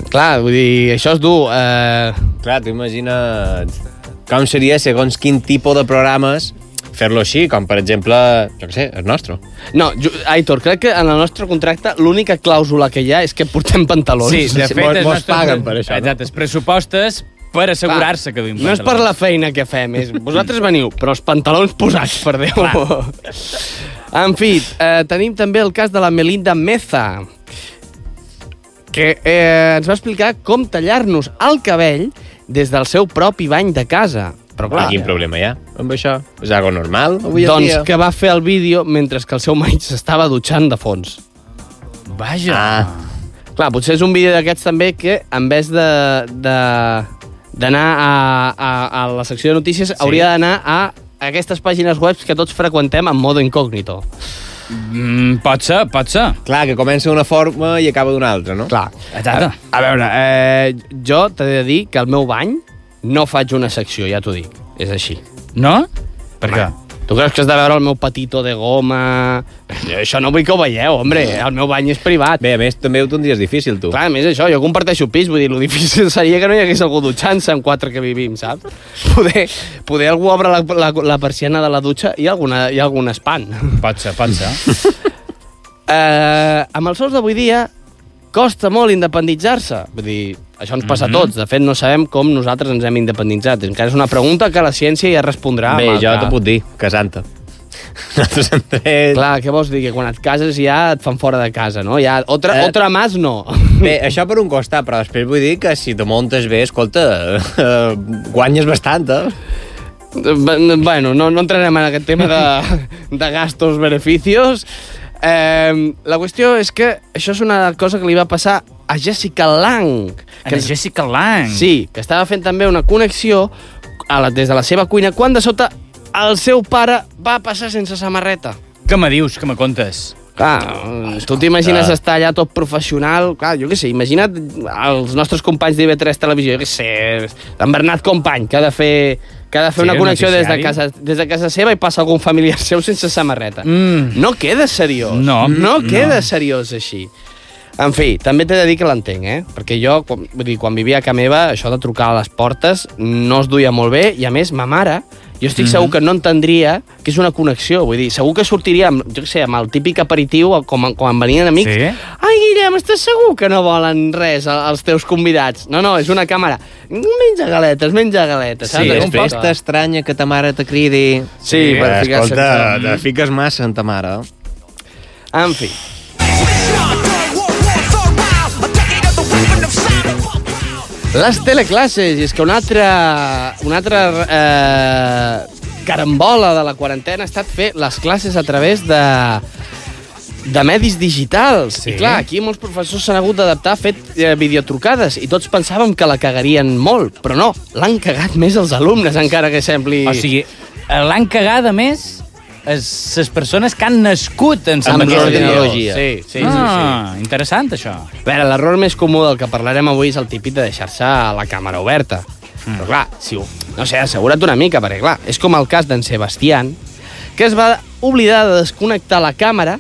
F: Clar, vull dir, això és dur. Eh...
E: Clar, tu imagina't com seria, segons quin tipus de programes, fer-lo així, com per exemple, jo què sé, el nostre.
F: No, jo, Aitor, crec que en el nostre contracte l'única clàusula que hi ha és que portem pantalons.
D: Sí, de fet,
E: mos- mos paguen per això, no?
D: Exacte, els pressupostes per assegurar-se que duim
F: No és per la feina que fem, és vosaltres veniu, però els pantalons posats, per Déu. En fi, eh, tenim també el cas de la Melinda Meza, que eh, ens va explicar com tallar-nos el cabell des del seu propi bany de casa. Però clar,
E: quin problema hi ha amb això? És algo normal avui en
F: doncs
E: dia?
F: que va fer el vídeo mentre que el seu marit s'estava dutxant de fons.
D: Vaja.
E: Ah,
F: Clar, potser és un vídeo d'aquests també que, en vez de de- d'anar a, a, a la secció de notícies, sí. hauria d'anar a aquestes pàgines web que tots freqüentem en modo incògnito.
D: Mm, pot ser, pot ser.
E: clar, que comença d'una forma i acaba d'una altra, no?
F: Clar.
D: Exacte.
F: A, a veure, eh, jo t'he de dir que al meu bany no faig una secció, ja t'ho dic. És així.
D: No? Per què?
F: Tu creus que has de veure el meu patito de goma... Això no vull que ho veieu, hombre. El meu bany és privat.
E: Bé, a més, també ho tindries difícil, tu.
F: Clar, a més això, jo comparteixo pis, vull dir, lo difícil seria que no hi hagués algú dutxant-se en quatre que vivim, saps? Poder, poder algú obre la, la, la persiana de la dutxa i alguna, hi ha algun espant.
D: Pot ser, pot ser.
F: Eh, amb els sous d'avui dia costa molt independitzar-se. Vull dir, això ens passa
E: Mhm.
F: a tots. De fet, no sabem com nosaltres ens hem independitzat. Encara és una pregunta que la ciència ja respondrà.
E: Bé, jo t'ho puc dir, casant-te. Nosaltres hem tret...
F: Clar, què vols dir? Que quan et cases ja et fan fora de casa, no? Ja, otra,
E: Eh.
F: otra más no.
E: Bé, això per un costat, però després vull dir que si te montes bé, escolta, eh, guanyes bastant, eh?
F: Bueno, no, no entrarem en aquest tema de, de gastos-beneficios. Eh, la qüestió és que això és una cosa que li va passar a Jessica Lang.
D: A la Jessica Lang.
F: Sí, que estava fent també una connexió a la, des de la seva cuina, quan de sota el seu pare va passar sense samarreta.
D: Què me dius, que me contes?
F: Clar, tu t'imagines estar allà tot professional, clar, jo què sé, imagina't els nostres companys d'IV3 Televisió, jo què sé, en Bernat Company, que ha de fer, que ha de fer
D: Sí,
F: una connexió des de, casa, des de casa seva i passa algun familiar seu sense samarreta.
D: Mm.
F: No queda seriós.
D: No,
F: no
D: no.
F: queda seriós així. En fi, també t'he de dir que l'entenc, eh? Perquè jo, quan, vull dir, quan vivia a casa meva, això de trucar a les portes no es duia molt bé, i a més, ma mare, jo estic
D: Mhm.
F: segur que no entendria que és una connexió, vull dir, segur que sortiria amb, jo què sé, amb el típic aperitiu, com quan venien amics.
D: Sí?
F: Ai, Guillem, estàs segur que no volen res el- els teus convidats? No, no, és una càmera. Menja galetes, menja galetes.
E: Sí,
F: saps?
E: Després
F: poc-
E: t'estranya que ta mare te cridi.
F: Sí, per ficar-se
E: Escolta,
F: en-
E: te fiques massa en ta mare.
F: En fi. Les teleclasses, i és que una altra, una altra eh, carambola de la quarantena ha estat fer les classes a través de, de medis digitals.
D: Sí.
F: I clar, aquí molts professors s'han hagut d'adaptar a fer eh, videotrucades i tots pensàvem que la cagarien molt, però no, l'han cagat més els alumnes, encara que sembli...
D: O sigui, l'han cagada més les persones que han nascut en
F: Amb
D: aquesta
F: l'ordinador. Sí, sí, sí,
D: ah, interessant, això.
F: A veure, l'error més comú del que parlarem avui és el típic de deixar-se la càmera oberta. Mm. Però clar, si ho, no sé, assegura't una mica, perquè clar, és com el cas d'en Sebastián, que es va oblidar de desconnectar la càmera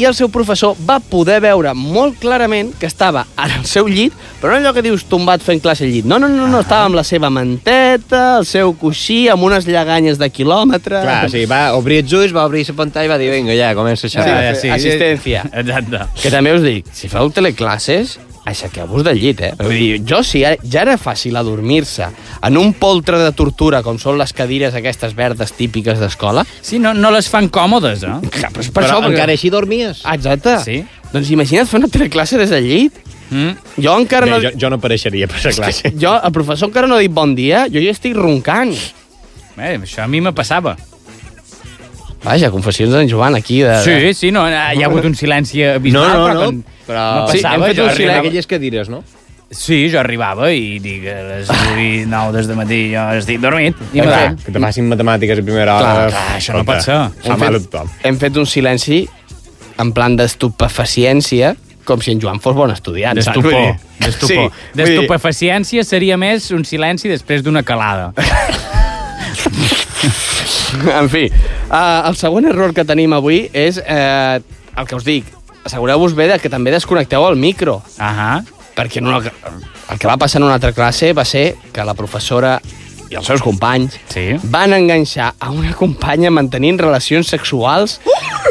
F: i el seu professor va poder veure molt clarament que estava en el seu llit, però no allò que dius tombat fent classe al llit. No, no, no, no, estava amb la seva manteta, el seu coixí, amb unes lleganyes de quilòmetre...
E: Clar, sí, va obrir els ulls, va obrir la pantalla i va dir, vinga, ja, comença a xerrar.
F: Sí, sí, assistència.
D: Exacte.
F: Que també us dic, si feu teleclasses, aixequeu-vos del llit, eh? Vull dir, jo, si ja, ja era fàcil adormir-se en un poltre de tortura, com són les cadires aquestes verdes típiques d'escola...
D: Sí, no, no les fan còmodes, eh?
F: Clar, però és per
E: Però
F: això, perquè-
E: encara així dormies?
F: Ah, exacte.
D: Sí.
F: Doncs imagina't fer una teleclasse des del llit.
D: Mm.
F: Jo encara
E: Bé,
F: no...
E: jo, jo no apareixeria per la classe.
F: Jo, el professor encara no ha dit bon dia, jo ja estic roncant.
D: Bé, això a mi me passava.
F: Vaja, confessions d'en Joan aquí. De...
D: Sí, sí, no, hi ha hagut un silenci abismal,
E: No, no,
D: però
E: no,
D: quan
E: però...
F: Sí, hem fet
D: jo
F: un
D: arribava-
F: silenci.
E: aquelles cadires, no?
D: Sí, jo arribava i dic a les 8 i 9 des de matí jo estic dormit. I
E: Clar,
D: me
E: que te facin matemàtiques a primera hora.
D: Clar, clar, això no pot ser.
F: Hem fet, hem fet un silenci en plan d'estupefaciència, com si en Joan fos bon estudiant.
D: D'estupor. D'estupor.
F: Sí,
D: D'estupefaciència seria més un silenci després d'una calada.
F: En fi, uh, el següent error que tenim avui és uh, el que us dic. Assegureu-vos bé de que també desconnecteu el micro.
D: Ahà.
F: Perquè en una, el que va passar en una altra classe va ser que la professora i els seus companys
D: sí.
F: van enganxar a una companya mantenint relacions sexuals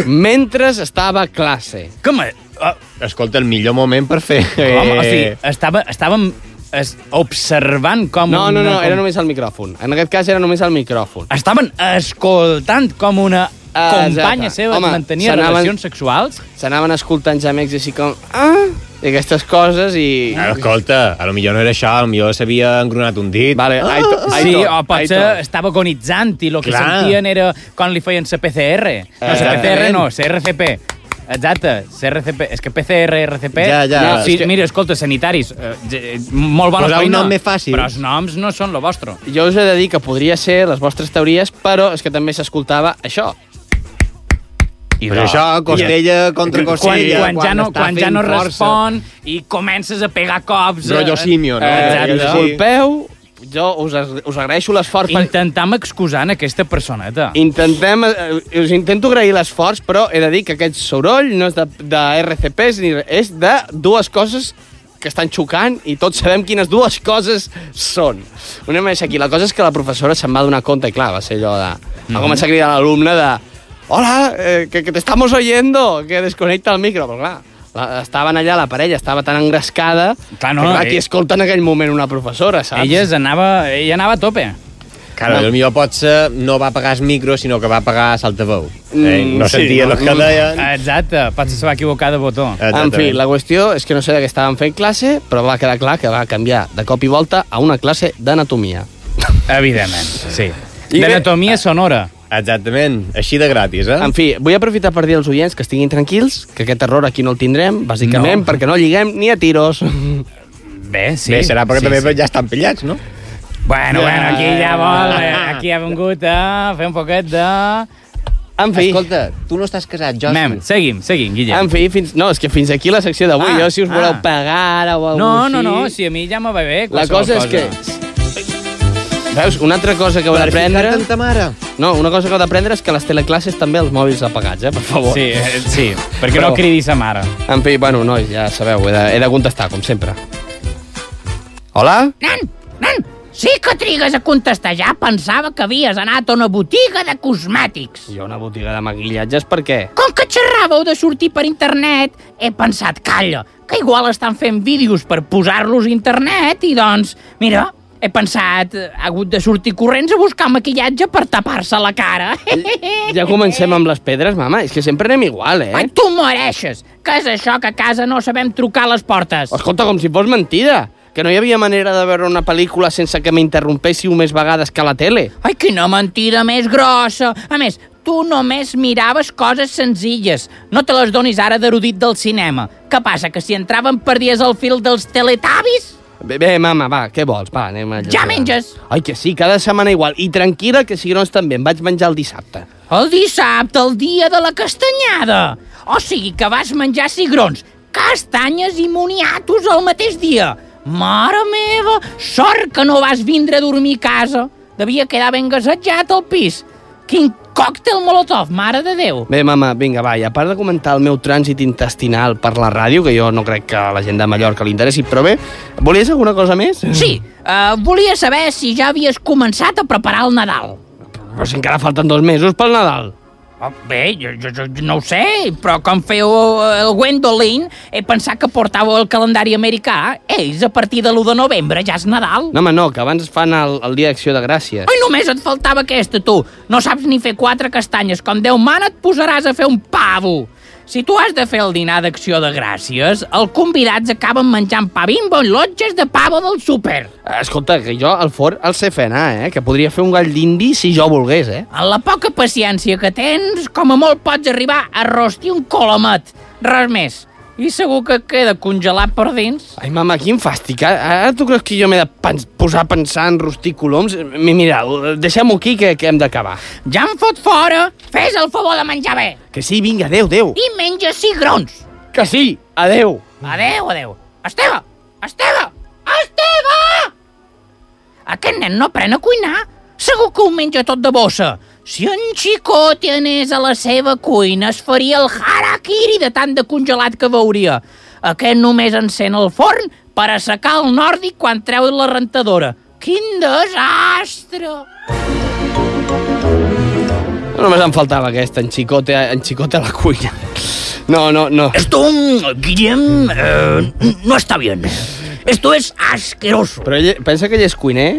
F: mentre estava a classe.
D: Com? Uh,
E: Escolta, el millor moment per fer...
D: Com? O sigui, estava, estàvem es, observant com...
F: No, no,
D: una,
F: no, era només el micròfon. En aquest cas era només el micròfon.
D: Estaven escoltant com una companya seva
F: Home,
D: mantenia relacions sexuals?
F: S'anaven escoltant gemecs així com... Ah, i aquestes coses i...
E: Ah, escolta, a lo millor no era això, a lo millor s'havia engronat un dit.
F: Vale,
E: ah,
F: Aitor,
D: Sí, o potser estava agonitzant i el que
E: Clar.
D: sentien era quan li feien la PCR. No, la. PCR no, CRCP. Exacte, CRCP. És que PCR, RCP...
E: Ja, ja.
D: Sí,
E: És que-
D: mira, escolta, sanitaris, eh, eh, molt bona
E: Posar un
D: feina.
E: nom més fàcil.
D: Però els noms no són lo vostre.
F: Jo us he de dir que podria ser les vostres teories, però és que també s'escoltava això.
D: I
E: Però això, costella contra
D: quan,
E: costella.
D: quan, ja no, quan ja no
E: força.
D: respon i comences a pegar cops... Eh,
E: simio, no?
F: Eh,
D: Exacte.
F: disculpeu, jo us, us agraeixo l'esforç. per-
D: Intentam excusar en aquesta personeta.
F: Intentem, eh, us intento agrair l'esforç, però he de dir que aquest soroll no és de, de RCPs, ni, és de dues coses que estan xocant i tots sabem quines dues coses són. Una més aquí. La cosa és que la professora se'n va donar compte i clar, va ser allò de... Va començar a cridar a l'alumne de Hola, eh, que, que te estamos oyendo, que desconecta el micro. Però clar, la, estaven allà, la parella estava tan engrescada
D: Clar, no,
F: que clar,
D: eh.
F: qui escolta en aquell moment una professora, saps?
D: Elles anava, ella anava a tope.
E: Claro, el millor potser no va apagar el micro, sinó que va apagar l'altaveu.
F: Mm,
E: eh? No
F: sí,
E: sentia
F: no?
E: el que deien.
D: Exacte, potser se va equivocar de botó.
F: En fi, la qüestió és que no sé de què estàvem fent classe, però va quedar clar que va canviar de cop i volta a una classe d'anatomia.
D: Evidentment, sí. D'anatomia sonora.
E: Exactament, així de gratis, eh?
F: En fi, vull aprofitar per dir als oients que estiguin tranquils, que aquest error aquí no el tindrem, bàsicament
D: No.
F: perquè no lliguem ni a tiros.
D: Bé, sí.
E: Bé, serà perquè
D: sí,
E: també
D: sí.
E: ja estan pillats, no?
D: Bueno, bueno, aquí ja vol, eh, aquí ha vingut a fer un poquet de...
F: En fi,
E: Escolta, tu no estàs casat, jo
D: Mem, seguim, seguim, Guillem.
F: en fi, fins... no, és que fins aquí la secció d'avui.
D: Ah,
F: jo, si us voleu
D: ah.
F: pegar ara o alguna
D: No,
F: així...
D: no, no, si a mi ja me va bé
F: La
D: qualsevol
F: cosa és que... Veus, una altra cosa que heu d'aprendre...
E: ta mare.
F: No, una cosa que heu d'aprendre és que a les teleclasses també els mòbils apagats, eh, per favor.
D: Sí, eh, sí, perquè
F: Però-
D: no cridis sa mare.
F: En fi, bueno, nois, ja sabeu, he de, he de contestar, com sempre. Hola?
H: Nen, nen, sí que trigues a contestar. Ja pensava que havies anat a una botiga de cosmètics.
F: Jo a una botiga de maquillatges, per què?
H: Com que xerràveu de sortir per internet, he pensat, calla, que igual estan fent vídeos per posar-los a internet i doncs, mira, he pensat, ha hagut de sortir corrents a buscar maquillatge per tapar-se la cara.
F: Ja comencem amb les pedres, mama. És que sempre anem igual, eh?
H: Ai, tu mereixes! Què és això que a casa no sabem trucar a les portes?
F: Escolta, com si fos mentida. Que no hi havia manera de veure una pel·lícula sense que m'interrompéssiu més vegades que a la tele.
H: Ai, quina mentida més grossa! A més, tu només miraves coses senzilles. No te les donis ara d'erudit del cinema. Què passa, que si entraven perdies el fil dels teletavis?
F: Bé, bé, mama, va, què vols? Va, anem a...
H: Ja menges!
F: Ai, que sí, cada setmana igual. I tranquil·la, que cigrons també. Em vaig menjar el dissabte.
H: El dissabte, el dia de la castanyada. O sigui que vas menjar cigrons, castanyes i moniatos el mateix dia. Mare meva, sort que no vas vindre a dormir a casa. Devia quedar ben gasatjat al pis. Quin còctel molotov, mare de Déu.
F: Bé, mama, vinga, va, i a part de comentar el meu trànsit intestinal per la ràdio, que jo no crec que a la gent de Mallorca li interessi, però bé, volies alguna cosa més?
H: Sí, uh, volia saber si ja havies començat a preparar el Nadal.
F: Però si encara falten dos mesos pel Nadal.
H: Bé, jo, jo, jo no ho sé, però com feu el Gwendolyn, he pensat que portàveu el calendari americà. Ells, a partir de l'1 de novembre, ja és Nadal.
F: No, home, no, que abans fan el, el dia d'acció de gràcies.
H: Ai, només et faltava aquesta, tu. No saps ni fer quatre castanyes. Com Déu mana, et posaràs a fer un pavo. Si tu has de fer el dinar d'acció de gràcies, els convidats acaben menjant pa bimbo i lotges de pavo del súper.
F: Escolta, que jo al forn el sé fer anar, eh? Que podria fer un gall d'indi si jo volgués, eh?
H: En la poca paciència que tens, com a molt pots arribar a rostir un colomet. Res més. I segur que queda congelat per dins.
F: Ai, mama, quin fàstic. Ara ara tu creus que jo m'he de posar a pensar en rostir coloms? Mi- Mira, deixem-ho aquí que, que hem d'acabar.
H: Ja em fot fora! Fes el favor de menjar bé!
F: Que sí, vinga, adeu, adeu.
H: I menja cigrons!
F: Que sí, adeu.
H: Adeu, adeu. Esteve! Esteve! Esteve! Aquest nen no aprèn a cuinar. Segur que ho menja tot de bossa. Si en Xicote anés a la seva cuina, es faria el harakiri de tant de congelat que veuria. Aquest només encén el forn per assecar el nòrdic quan treu la rentadora. Quin desastre!
F: Només em faltava aquesta, en xicote, en xicote a la cuina. No, no, no.
H: Esto, Guillem, eh, no está bien. Esto es asqueroso.
F: Però ell, pensa que ell és cuiner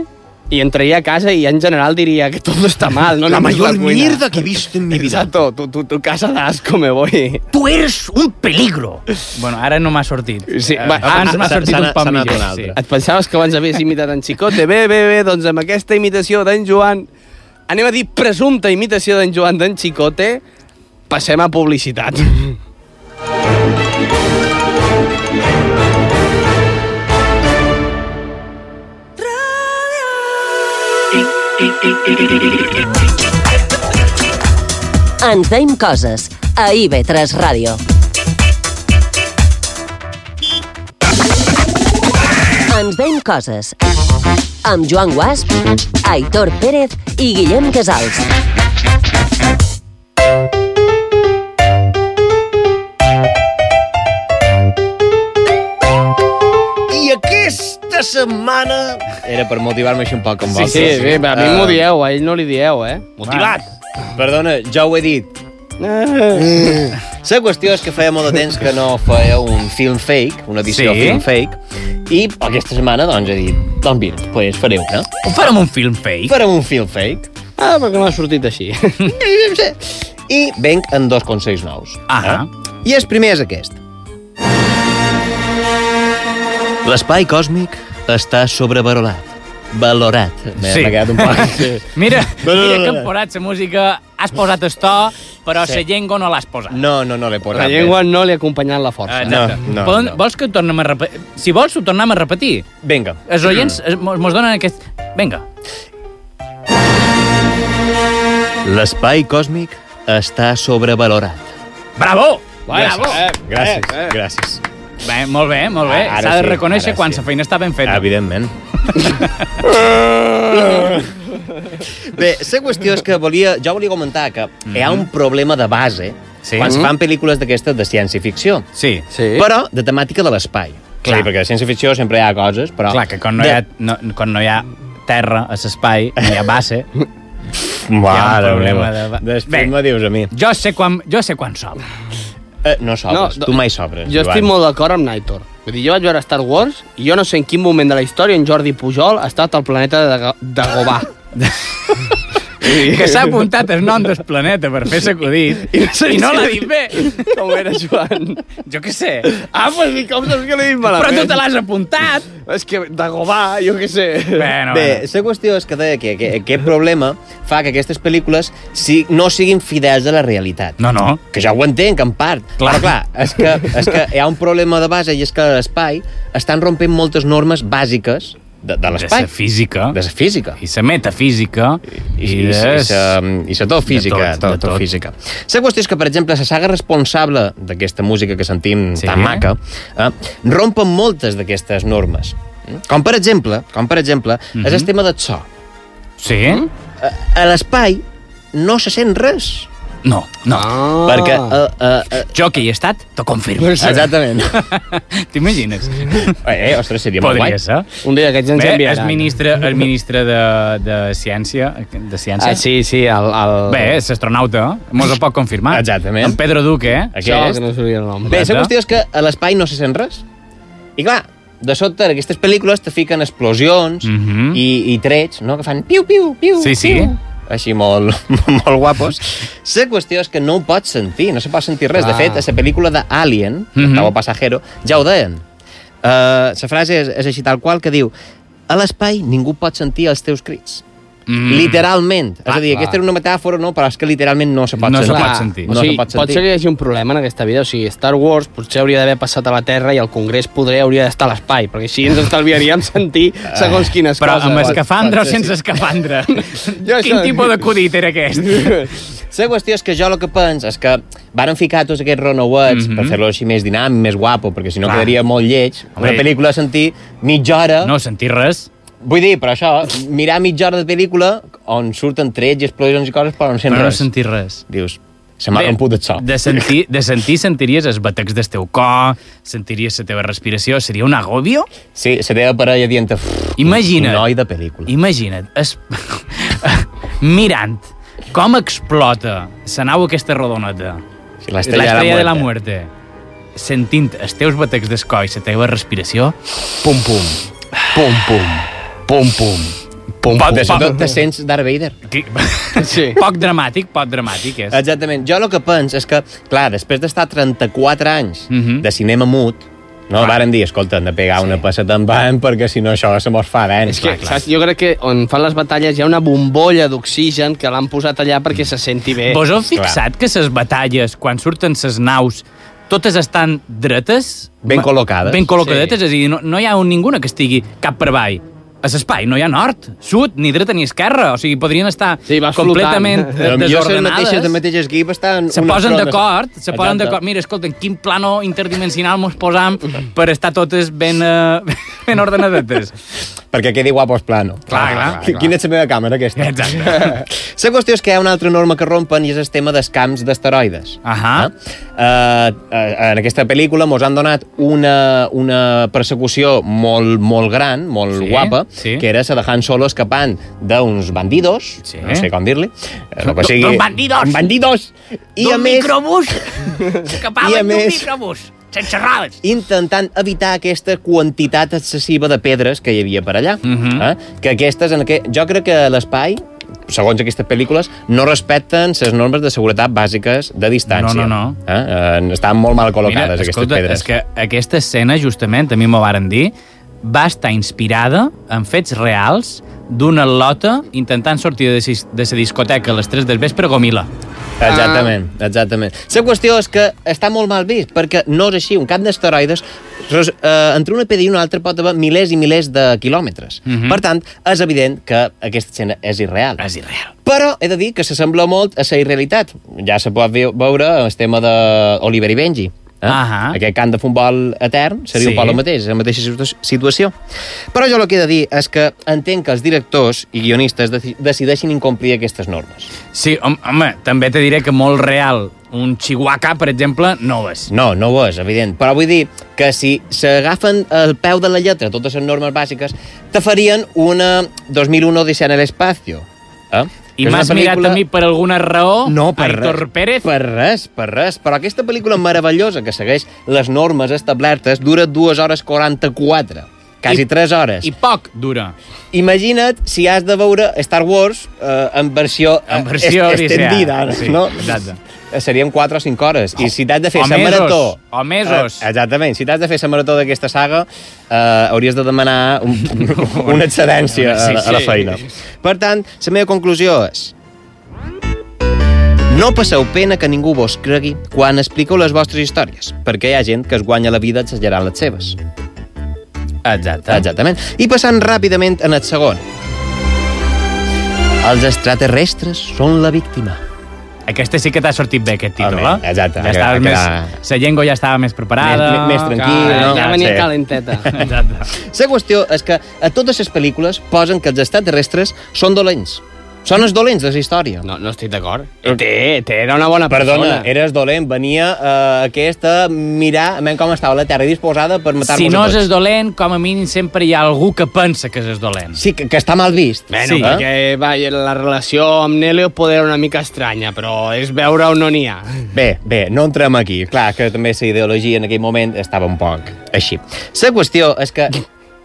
F: y entraría a casa y en general diría que todo está mal. No
K: La mayor
F: cuina.
K: mierda que he visto en mi vida.
F: Exacto, tu, tu, tu casa de asco me voy.
H: Tu eres un peligro.
D: Bueno, ara no m'ha sortit.
F: Sí,
D: Eh,
F: va,
D: abans
F: ah,
D: m'ha
F: s'ha-
D: sortit un
F: anat
D: millor.
F: un
D: Sí.
F: Et pensaves que abans havies imitat en Xicote? Bé, bé, bé, doncs amb aquesta imitació d'en Joan, anem a dir presumpta imitació d'en Joan d'en Xicote, passem a publicitat.
C: Ens deim coses a IB3 Ràdio. Ens deim coses amb Joan Guasp, Aitor Pérez i Guillem Casals.
K: Setmana... Era per motivar-me així un poc amb
F: Sí, sí, bé, a mi m'ho dieu, a ell no li dieu, eh?
K: Motivat. Perdona, ja ho he dit.
F: Eh.
K: La qüestió és que feia molt de temps que no feia un film fake, una edició
D: Sí?
K: film fake, i aquesta setmana doncs he dit, doncs mira, pues faré una.
D: Farem un film fake?
K: Farem un film fake.
F: Ah, perquè m'ha sortit així.
K: I venc en dos consells nous.
D: Ah.
K: Eh? I el primer és aquest. L'espai còsmic està sobrevalorat. Valorat. M'he
D: Sí.
K: quedat un poc...
D: Mira,
K: No, no, no,
D: mira
K: no,
D: que
K: no.
D: hem posat la música, has posat el to, però la
K: Sí.
D: llengua no l'has posat.
K: No, no, no l'he posat.
F: La llengua no li ha acompanyat la força.
D: Exacte.
K: no,
D: Vol-
K: no.
D: Vols que ho tornem a repetir? Si vols, ho tornem a repetir.
K: Vinga.
D: Els oients eh, mos donen aquest... Vinga.
K: L'espai còsmic està sobrevalorat.
D: Bravo!
K: Gràcies.
D: Bravo!
K: Eh, gràcies, gràcies.
D: Bé, molt bé, molt bé.
K: Ara
D: S'ha de
K: sí,
D: reconèixer
K: ara
D: quan
K: sí.
D: la feina està ben feta.
K: Evidentment. Bé, la qüestió és que volia, jo volia comentar que hi ha un problema de base
D: Sí.
K: quan es
D: Mhm.
K: fan pel·lícules d'aquestes de ciència-ficció.
D: Sí.
F: Sí.
K: Però de temàtica de l'espai.
D: Clar.
K: Sí, perquè de ciència-ficció sempre hi ha coses, però...
D: Clar, que quan no,
K: de...
D: hi ha, no, quan no hi ha terra a l'espai, no hi ha base,
K: Mare
D: problema
K: meva.
D: de-
K: Després me dius a mi.
D: jo sé quan, jo sé quan som.
K: Eh, no sobres,
F: No,
K: tu mai sobres,
F: Jo estic molt d'acord amb Naitor. Vull dir, jo vaig veure Star Wars i jo no sé en quin moment de la història en Jordi Pujol ha estat al planeta de, de Gobà.
D: Que s'ha apuntat el nom del planeta per fer sacudit i,
F: sé
D: i no
F: si-
D: l'ha dit bé.
F: Com era, Joan?
D: Jo què sé.
F: Ah, pues com saps que l'he dit
D: Però
F: malament?
D: tu te l'has apuntat.
F: És que de Gobà, jo què sé.
D: Bueno,
K: Bé, la qüestió és que deia que, que aquest problema fa que aquestes pel·lícules si, no siguin fidels a la realitat.
D: No, no.
K: Que ja ho entenc, en part.
D: Clar.
K: Però clar, és que, és que hi ha un problema de base i és que l'espai estan rompent moltes normes bàsiques de, de
D: De
K: l'espai.
D: la física.
K: De la física.
D: I la metafísica.
K: I, i, i, sa, i sa tot física.
D: De tot, de
K: tot, tot
D: tot.
K: física. La qüestió és que, per exemple, la saga responsable d'aquesta música que sentim
D: Sí.
K: tan maca eh, rompen moltes d'aquestes normes. Com per exemple, com per exemple, mm -hmm. és el tema del so.
D: Sí?
K: A, a l'espai no se sent res.
D: No, no.
F: Ah.
K: Perquè... Uh, uh, uh,
D: Jo que hi he estat, t'ho confirmo.
K: exactament.
D: T'imagines?
K: eh, ostres, seria molt guai.
D: Podria ser.
F: Un dia d'aquests ens
D: Bé,
F: enviaran.
D: el ministre, el ministre de, de Ciència, de Ciència.
F: Ah, sí, sí, el... el...
D: Bé, és astronauta, mos ho pot confirmar.
K: Exactament.
D: En Pedro Duque, eh?
F: Això,
K: Aquest.
F: que no sabia el nom.
K: Bé, la qüestió és que a l'espai no se sent res. I clar, de sobte aquestes pel·lícules te fiquen explosions
D: Mhm.
K: i, i trets, no?, que fan piu, piu, piu,
D: Sí, sí.
K: piu. Així molt, molt guapos. La qüestió és que no ho pots sentir, no se pot sentir res. De
F: Clar.
K: fet, a la pel·lícula d'Alien,
D: Mhm.
K: Octavo Pasajero, ja ho deien. Uh, la frase és, és així tal qual que diu a l'espai ningú pot sentir els teus crits. Mm. Literalment. és a dir,
F: clar.
K: aquesta era una metàfora, no? Però és que literalment no se pot
D: No se
K: sentir.
D: pot sentir.
K: No
F: o sigui,
K: se pot sentir.
F: ser que hi hagi un problema en aquesta vida. O sigui, Star Wars potser hauria d'haver passat a la Terra i el Congrés poder hauria d'estar a l'espai, perquè així ens estalviaríem sentir segons quines
D: Però
F: coses.
D: amb
K: Pot-
D: escafandra o sense
K: sí.
D: escafandra?
F: Jo
D: Quin tipus d'acudit era aquest?
K: La qüestió és que jo el que penso és que varen ficar tots aquests renouets
D: Mhm.
K: per fer-lo així més dinàmic, més guapo, perquè si no
D: Clar.
K: quedaria molt lleig.
D: Home.
K: Una pel·lícula a sentir mitja hora...
D: No sentir res.
K: Vull dir, però això, mirar mitja hora de pel·lícula on surten trets i explosions i coses, però no sent
D: Però no
K: res.
D: sentir res.
K: Dius, se m'ha romput el so.
D: De sentir, de sentir sentiries els batecs del teu cor, sentiries la teva respiració, seria un agòbio?
K: Sí, la teva parella dient
D: Imagina't.
K: Noi de pel·lícula.
D: Imagina't, es... mirant com explota la nau aquesta rodoneta.
K: Sí, l'estrella de
D: de la
K: muerte.
D: Sentint els teus batecs d'escoi, la teva respiració, pum, pum,
K: Pum, pum.
D: Pum, pum.
K: Pum, pum. De,
D: poc-
K: de, te sents Darth Vader.
F: Sí.
D: Poc dramàtic, poc dramàtic és.
K: Exactament. Jo el que penso és que, clar, després d'estar 34 anys
D: Mhm.
K: de cinema mut, no,
D: Clar.
K: varen dir, escolta, hem de pegar
D: Sí.
K: una passeta en van perquè si no això se mos fa dents.
F: És que, saps, jo crec que on fan les batalles hi ha una bombolla d'oxigen que l'han posat allà perquè se senti bé.
D: Vos heu fixat que les batalles, quan surten les naus, totes estan dretes?
K: Ben col·locades.
D: Ben col·locadetes,
F: Sí.
D: és a dir, no, no hi ha un ninguna que estigui cap per avall. A l'espai no hi ha nord, sud, ni dreta ni esquerra, o sigui, podrien estar
F: Sí,
D: completament
F: flotant.
K: les
D: desordenades.
K: mateixes, les mateixes equip estan...
D: Se posen d'acord, se posen d'acord. Mira, escolta, en quin plano interdimensional mos posam per estar totes ben, uh, ben ordenadetes?
K: Perquè quedi guapo el plano.
D: Clar, clar, clar.
K: Quina és la meva càmera, aquesta?
D: Exacte.
K: La qüestió és que hi ha una altra norma que rompen i és el tema dels camps d'asteroides.
D: Ahà.
K: Uh, en aquesta pel·lícula mos han donat una, una persecució molt, molt gran, molt
D: Sí,
K: guapa,
D: sí.
K: que era la de Han Solo escapant d'uns bandidos,
D: Sí.
K: no sé com dir-li, eh, el que
D: D'uns
K: sigui...
D: bandidos!
K: Bandidos! I a més,
H: microbús! Escapaven d'un microbús! Sense
K: intentant evitar aquesta quantitat excessiva de pedres que hi havia per allà.
D: Mhm.
K: eh? Que aquestes, en aquest... jo crec que l'espai, segons aquestes pel·lícules, no respecten les normes de seguretat bàsiques de distància.
D: No, no, no.
K: Eh? Eh, estan molt mal col·locades, aquestes
D: escolta,
K: pedres.
D: és que aquesta escena, justament, a mi m'ho varen dir, va estar inspirada en fets reals d'una lota intentant sortir de, de la discoteca a les 3 del vespre a Gomila.
K: Exactament, exactament. La qüestió és que està molt mal vist, perquè no és així. Un camp d'asteroides, eh, entre una pedra i una altra pot haver milers i milers de quilòmetres.
D: Mhm.
K: Per tant, és evident que aquesta escena és irreal.
D: És irreal.
K: Però he de dir que s'assembla molt a la irrealitat. Ja se pot ve- veure el tema d'Oliver i Benji. Eh?
D: Ahà.
K: Aquest camp de futbol etern seria
D: Sí.
K: un poc el mateix, la mateixa situ- situació. Però jo el que he de dir és que entenc que els directors i guionistes deci- decideixin incomplir aquestes normes.
D: Sí, hom- home, també te diré que molt real un Chihuahua, per exemple, no ho és.
K: No, no ho és, evident. Però vull dir que si s'agafen al peu de la lletra totes les normes bàsiques, te farien una 2001 Odissea en l'espacio. Eh?
D: I m'has mirat
K: pel·lícula-
D: a mi per alguna raó,
K: No, per
D: Aitor
K: res.
D: Pérez?
K: Per res, per res. Però aquesta pel·lícula meravellosa que segueix les normes establertes dura 2 hores 44. Quasi
D: I-
K: 3 hores.
D: I poc dura.
K: Imagina't si has de veure Star Wars eh, en versió, eh,
D: En versió
K: est- estendida,
D: Sí,
K: no?
D: exacte.
K: Serien 4 o 5 hores. I si t'has de fer
D: O
K: la
D: mesos,
K: marató...
D: o mesos.
K: Eh, exactament. Si t'has de fer la marató d'aquesta saga, eh, hauries de demanar un, una excedència
D: Sí,
K: a, a la
D: sí.
K: feina. Per tant, la meva conclusió és... No passeu pena que ningú vos cregui quan expliqueu les vostres històries, perquè hi ha gent que es guanya la vida exagerant les seves.
D: Exacte.
K: Exactament. I passant ràpidament en el segon. Els extraterrestres són la víctima.
D: Aquesta sí que t'ha sortit bé, aquest títol,
K: Home,
D: eh?
K: exacte,
D: Ja estaves
K: quedat-
D: més... La llengua ja estava més preparada.
K: Més- més tranquil, no?
F: Ja venia
K: sí.
F: calenteta.
D: Exacte.
K: La qüestió és que a totes les pel·lícules posen que els extraterrestres són dolents. Són els dolents de la història.
F: No, no estic d'acord. Té, té, era una bona
K: Perdona,
F: persona.
K: eres dolent. Venia eh, aquest a mirar a veure com estava la Terra disposada per matar-nos
D: Si no és dolent, com a mínim sempre hi ha algú que pensa que és dolent.
K: Sí, que, que està mal vist.
F: Bueno,
D: Sí.
F: perquè va, la relació amb Nelio poder era una mica estranya, però és veure on no n'hi ha.
K: Bé, bé, no entrem aquí. Clar que també la ideologia en aquell moment estava un poc així. La qüestió és que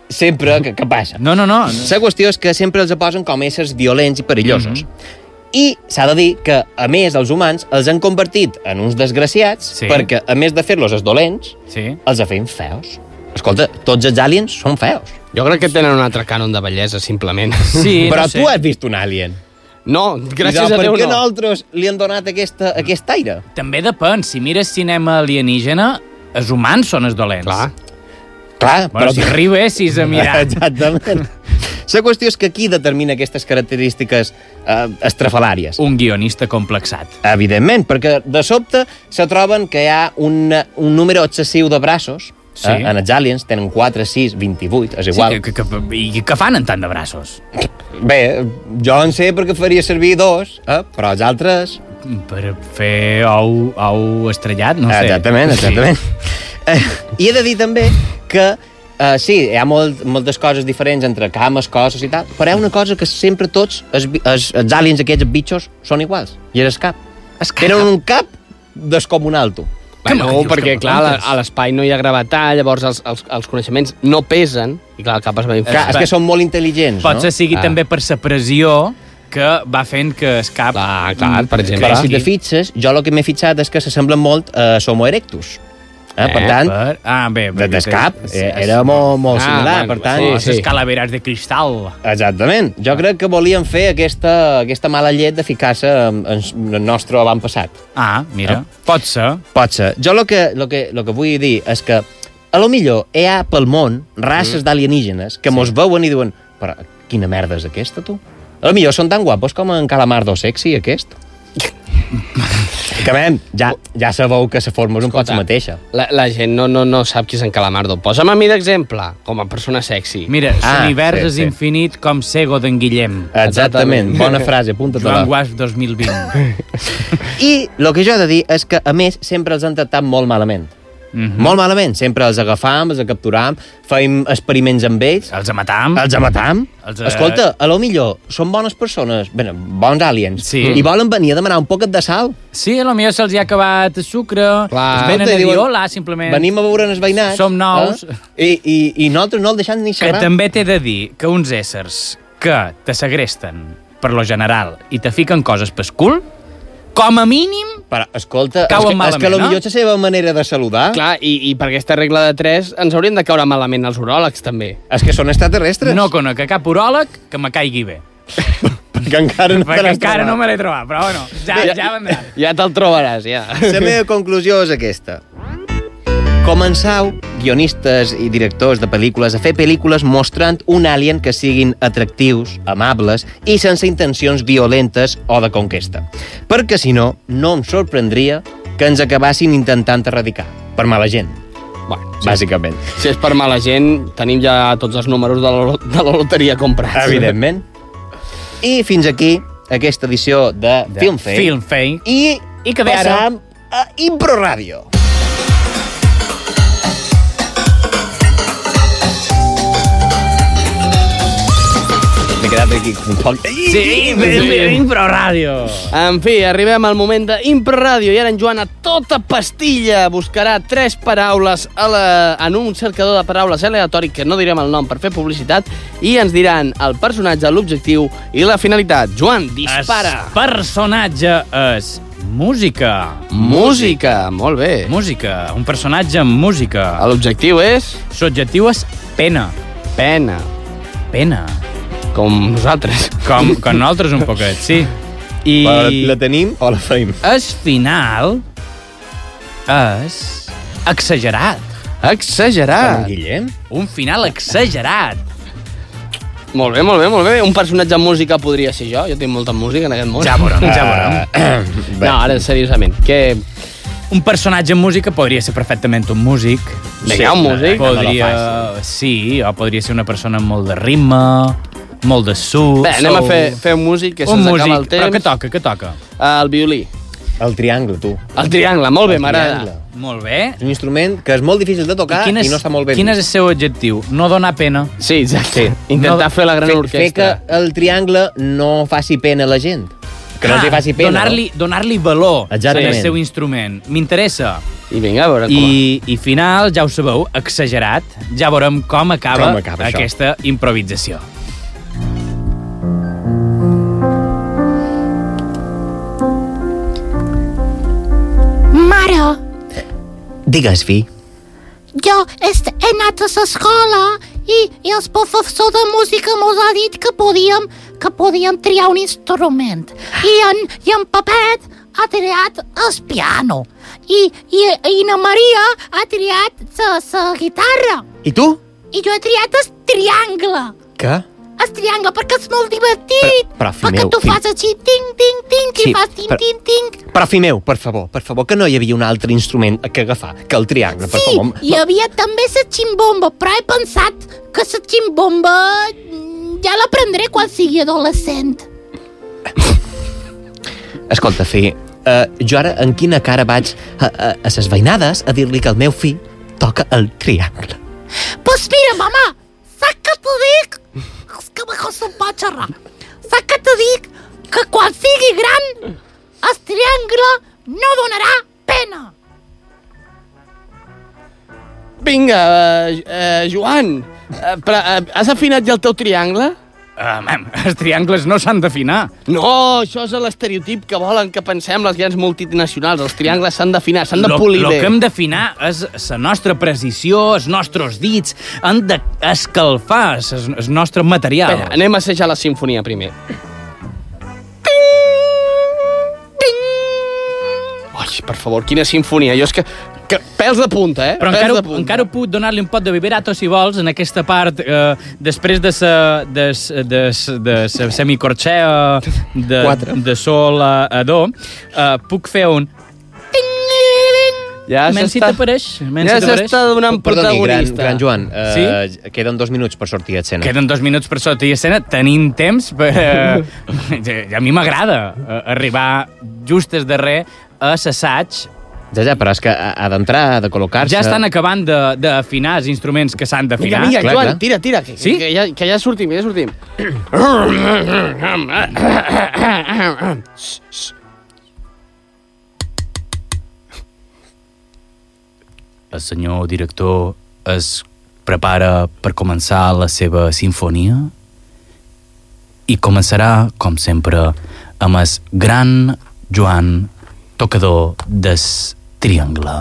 K: sempre... Que, que passa?
D: No, no, no.
K: La qüestió és que sempre els posen com éssers violents i perillosos.
D: Mhm.
K: I s'ha de dir que, a més, els humans els han convertit en uns desgraciats
D: Sí.
K: perquè, a més de fer-los els dolents,
D: Sí.
K: els ha fet feus. Escolta, tots els aliens són feus.
F: Jo crec que tenen un altre cànon de bellesa, simplement.
D: Sí,
K: Però
D: no sé.
K: tu has vist un alien.
F: No, gràcies a
K: per
F: Déu
K: què
F: no.
K: nosaltres li han donat aquesta, aquest aire?
D: També depèn. Si mires cinema alienígena, els humans són els dolents.
F: Clar.
K: Clar,
D: Bueno, si arribessis a mirar...
K: Exactament. La qüestió és que qui determina aquestes característiques eh, estrafalàries?
D: Un guionista complexat.
K: Evidentment, perquè de sobte se troben que hi ha un, un número excessiu de braços.
D: Sí.
K: Eh? En els aliens tenen 4, 6, 28, és igual.
D: Sí, que, que, que, I què fan en tant de braços?
K: Bé, jo en sé perquè faria servir dos, eh? però els altres...
D: Per fer ou, ou estrellat, no sé.
K: Exactament, exactament. Eh, I he de dir també que Uh, sí, hi ha molt, moltes coses diferents entre cames, cossos i tal, però hi ha una cosa que sempre tots, els, els, els aliens aquests bitxos, són iguals, i és el cap.
D: Es cap.
K: Tenen un cap descomunal, tu.
F: Bueno,
D: dius,
F: perquè, clar, a l'espai no hi ha gravetat, llavors els, els, els coneixements no pesen, i clar, el cap es va inflar.
K: Clar, és que són molt intel·ligents,
D: Potser
K: no?
D: sigui
F: Ah.
D: també per la pressió que va fent que es cap...
F: Clar, clar, per exemple.
K: Però si te fixes, jo el que m'he fixat és que s'assemblen molt a Homo erectus. Eh? Per
F: Eh,
K: tant,
D: Per... Ah, bé.
K: de descap, eh, era molt, molt
F: Ah,
K: similar,
F: bueno,
K: per tant...
F: sí,
D: Les
F: sí.
D: calaveras de cristal.
K: Exactament. Jo crec que volien fer aquesta, aquesta mala llet de ficar-se en, en el nostre avantpassat.
D: Ah, mira, pot ser.
K: Pot ser. Jo el que, lo que, lo que vull dir és que a lo millor hi ha pel món races mm. d'alienígenes que sí. mos veuen i diuen però quina merda és aquesta, tu? A lo millor són tan guapos com en Calamardo sexy, aquest. que, men, ja, ja sabeu que la forma és un poc la mateixa.
F: La, la gent no, no, no sap qui és en Calamardo. Posa'm a mi d'exemple, com a persona sexy.
D: Mira,
K: Ah,
D: l'univers
K: sí,
D: és
K: sí.
D: infinit com Sego d'en Guillem.
K: Exactament. Bona frase, apunta-te-la.
D: Joan Guas 2020.
K: I el que jo he de dir és que, a més, sempre els han tractat molt malament.
D: Mm -hmm.
K: Molt malament. Sempre els agafam, els capturam, feim experiments amb ells,
D: Els matam.
K: els matam.
D: Els, eh,
K: Escolta, a lo millor són bones persones, bé, bons aliens,
D: Sí.
K: i volen venir a demanar un poquet de sal.
D: Sí, potser se'ls hi ha acabat sucre.
F: Clar.
D: Es venen a dir hola, simplement.
K: Venim a veure els veïnats.
D: Som nous.
K: Eh? I, i, I nosaltres no el deixem ni
D: Que
K: xerrar.
D: també t'he de dir que uns éssers que te segresten per lo general i te fiquen coses pel cul, com a mínim,
K: Però, escolta,
D: Cauen
K: és que, és
D: malament,
K: que a lo
D: no?
K: millor és la seva manera de saludar.
F: Clar, i, i per aquesta regla de 3 ens haurien de caure malament els uròlegs, també.
K: És que són extraterrestres.
D: no conec a cap uròleg que me caigui bé.
K: perquè encara no
D: Perquè encara
K: trobat.
D: no me l'he trobat, però bueno, ja, ja vendrà.
F: Ja te'l trobaràs, ja.
K: La meva conclusió és aquesta. Començau, guionistes i directors de pel·lícules, a fer pel·lícules mostrant un alien que siguin atractius, amables i sense intencions violentes o de conquesta. Perquè, si no, no em sorprendria que ens acabassin intentant erradicar. Per mala gent,
F: Bueno,
K: sí. bàsicament.
F: Si és per mala gent, tenim ja tots els números de la, de la loteria comprats.
K: Evidentment. I fins aquí aquesta edició de, de Film Fake.
D: Film Fake.
K: I,
D: I que ve ara?
K: passam a Impro Ràdio. M'he quedat aquí un poc...
D: Sí, ben bé, Impro Ràdio.
F: En fi, arribem al moment d'Impro Ràdio i ara en Joan a tota pastilla buscarà tres paraules a la, en un cercador de paraules aleatori que no direm el nom per fer publicitat i ens diran el personatge, l'objectiu i la finalitat. Joan, dispara!
D: El personatge és música.
F: Música, molt bé.
D: Música, un personatge amb música.
F: L'objectiu és
D: L'objectiu és pena.
F: pena,
D: Pena.
F: Com nosaltres.
D: Com, com nosaltres un poquet, sí. I
K: Però la tenim o la feim?
D: el final és exagerat.
K: En
F: Exagerat.
K: Guillem?
D: Un final exagerat.
F: Molt bé, molt bé, molt bé. Un personatge amb música podria ser jo. Jo tinc molta música en aquest món.
D: Ja veurem, ja veurem.
F: No, ara, seriosament. Que
D: Un personatge amb música podria ser perfectament un músic.
F: Vinga, un músic.
D: Podria... Sí, o podria ser una persona amb molt de ritme, molt de su...
F: Bé, anem a
D: soul.
F: fer, fer un músic, que se'ns acaba el temps.
D: però què toca, què toca?
F: El violí.
K: El triangle, tu.
F: El triangle, molt bé, m'agrada.
K: triangle.
D: Molt bé.
K: És un instrument que és molt difícil de tocar i,
D: és,
K: no està molt ben
D: quin és el seu objectiu? No donar pena.
F: Sí, exacte. Intentar
D: No,
F: fer la gran
K: fer, fer
F: orquestra.
K: que el triangle no faci pena a la gent. Que no els hi faci pena.
D: Donar-li donar valor
K: Exactament.
D: al seu instrument. M'interessa.
F: I vinga, a veure com...
D: I, I final, ja ho sabeu, exagerat. Ja veurem com acaba,
K: Com acaba això.
D: aquesta improvisació.
K: Digues, fi.
N: jo est- he anat a l'escola i, i el professor de música mos ha dit que podíem, que podíem triar un instrument. I en, i en Pepet ha triat el piano. I, i, i na Maria ha triat la guitarra.
K: I tu?
N: I jo he triat el triangle.
K: Què?
N: El triangle, perquè és molt divertit.
K: Però, però,
N: perquè
K: meu,
N: tu fas així, ting, ting, ting,
K: Sí,
N: i fas ting,
K: però-
N: ting, ting.
K: Però, fill meu, per favor, per favor, que no hi havia un altre instrument que agafar que el triangle, per
N: Sí,
K: favor.
N: hi havia també la ximbomba, però he pensat que la ximbomba mm, ja l'aprendré quan sigui adolescent.
K: Escolta, fi, uh, jo ara en quina cara vaig a, a, a ses veïnades a dir-li que el meu fill toca el triangle?
N: Pues mira, mamà, saps què t'ho dic? És que mejor se'n pot xerrar. Saps què t'ho dic? Que quan sigui gran, el triangle no donarà pena.
F: Vinga, uh, uh, Joan, uh, però, uh, has afinat ja el teu triangle?
D: Uh, els triangles no s'han d'afinar.
F: No, això és l'estereotip que volen que pensem les grans multinacionals. Els triangles s'han d'afinar, s'han de
D: Lo,
F: polir
D: lo
F: bé.
D: que hem d'afinar és la nostra precisió, els nostres dits, han d'escalfar el, el nostre material.
F: Espera, anem a assajar la sinfonia primer. Ai, per favor, quina sinfonia. Jo és que... que pèls de punta, eh?
D: Però
F: pèls
D: encara,
F: de punta.
D: encara puc donar-li un pot de vibrato, si vols, en aquesta part, eh, després de sa, de, de, de sa semicorxea de,
F: Quatre.
D: de sol a, a do, eh, puc fer un...
F: Ja
D: Men si
F: s'està-
D: t'apareix. men
F: Ja s'està donant
K: Perdoni, gran,
F: protagonista.
K: gran Joan, uh,
D: Sí?
K: queden dos minuts per sortir a escena.
D: Queden dos minuts per sota i escena, tenim temps per... Eh, a mi m'agrada eh, arribar just des darrer a l'assaig.
K: Ja, ja, però és que ha, d'entrar, ha de col·locar-se...
D: Ja estan acabant de- d'afinar els instruments que s'han
F: Vinga,
D: d'afinar.
F: vinga,
K: Clar,
F: Joan,
K: clar.
F: tira, tira, que,
D: Sí?
F: que, ja, que ja sortim, ja sortim.
D: El senyor director es prepara per començar la seva sinfonia i començarà, com sempre, amb el gran Joan, tocador des triangle.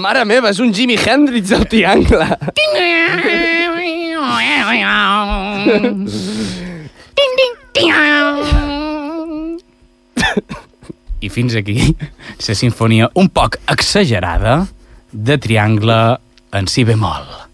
F: Mare meva, és un Jimi Hendrix del triangle.
D: I fins aquí la sinfonia un poc exagerada de triangle en si bemol.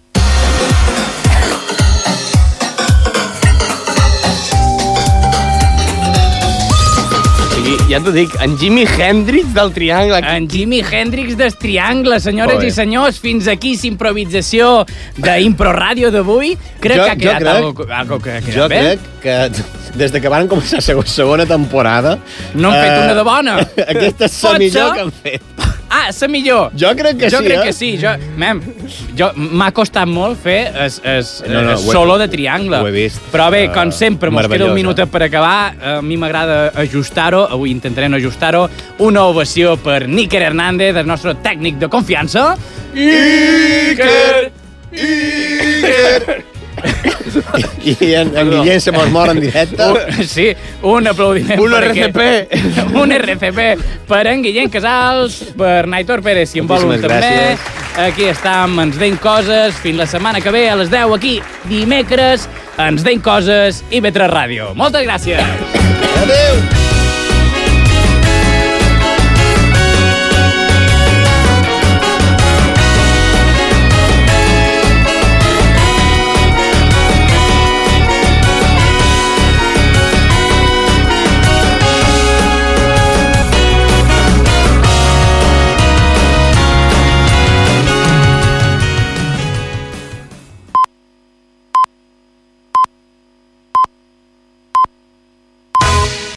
F: Sigui, ja t'ho dic, en Jimi Hendrix del triangle.
D: En Jimi Hendrix des Triangle, senyores i senyors, fins aquí l'improvisació d'Impro Ràdio d'avui. Crec
K: Jo-
D: que ha
K: jo
D: quedat
K: crec-
D: algo, algo que ha quedat
K: Jo
D: bé.
K: crec que des de que van començar la segona temporada...
D: No han fet
K: eh,
D: una de bona.
K: Aquesta és la millor
D: ser?
K: que han fet.
D: Ah, la millor.
K: Jo crec que
D: jo
K: sí,
D: crec
K: eh?
D: que sí. Jo, mem, jo, m'ha costat molt fer es, es,
K: No, no,
D: es
K: ho he-
D: solo de triangle.
K: ho he vist.
D: Però bé,
K: Uh,
D: com sempre, mos queda un minutet per acabar. A mi m'agrada ajustar-ho. Avui intentaré no ajustar-ho. Una ovació per Níker Hernández, el nostre tècnic de confiança. Iker! Iker!
K: I en, en Guillem se mos mor en directe.
D: Un, sí, un aplaudiment
F: Un RCP.
D: aquest- un RCP per en Guillem Casals, per Naitor Pérez, si en vol un també.
K: gràcies.
D: Aquí estem, ens deim coses. Fins la setmana que ve, a les 10, aquí, dimecres, ens deim coses i Vetre Ràdio. Moltes gràcies.
K: Adéu!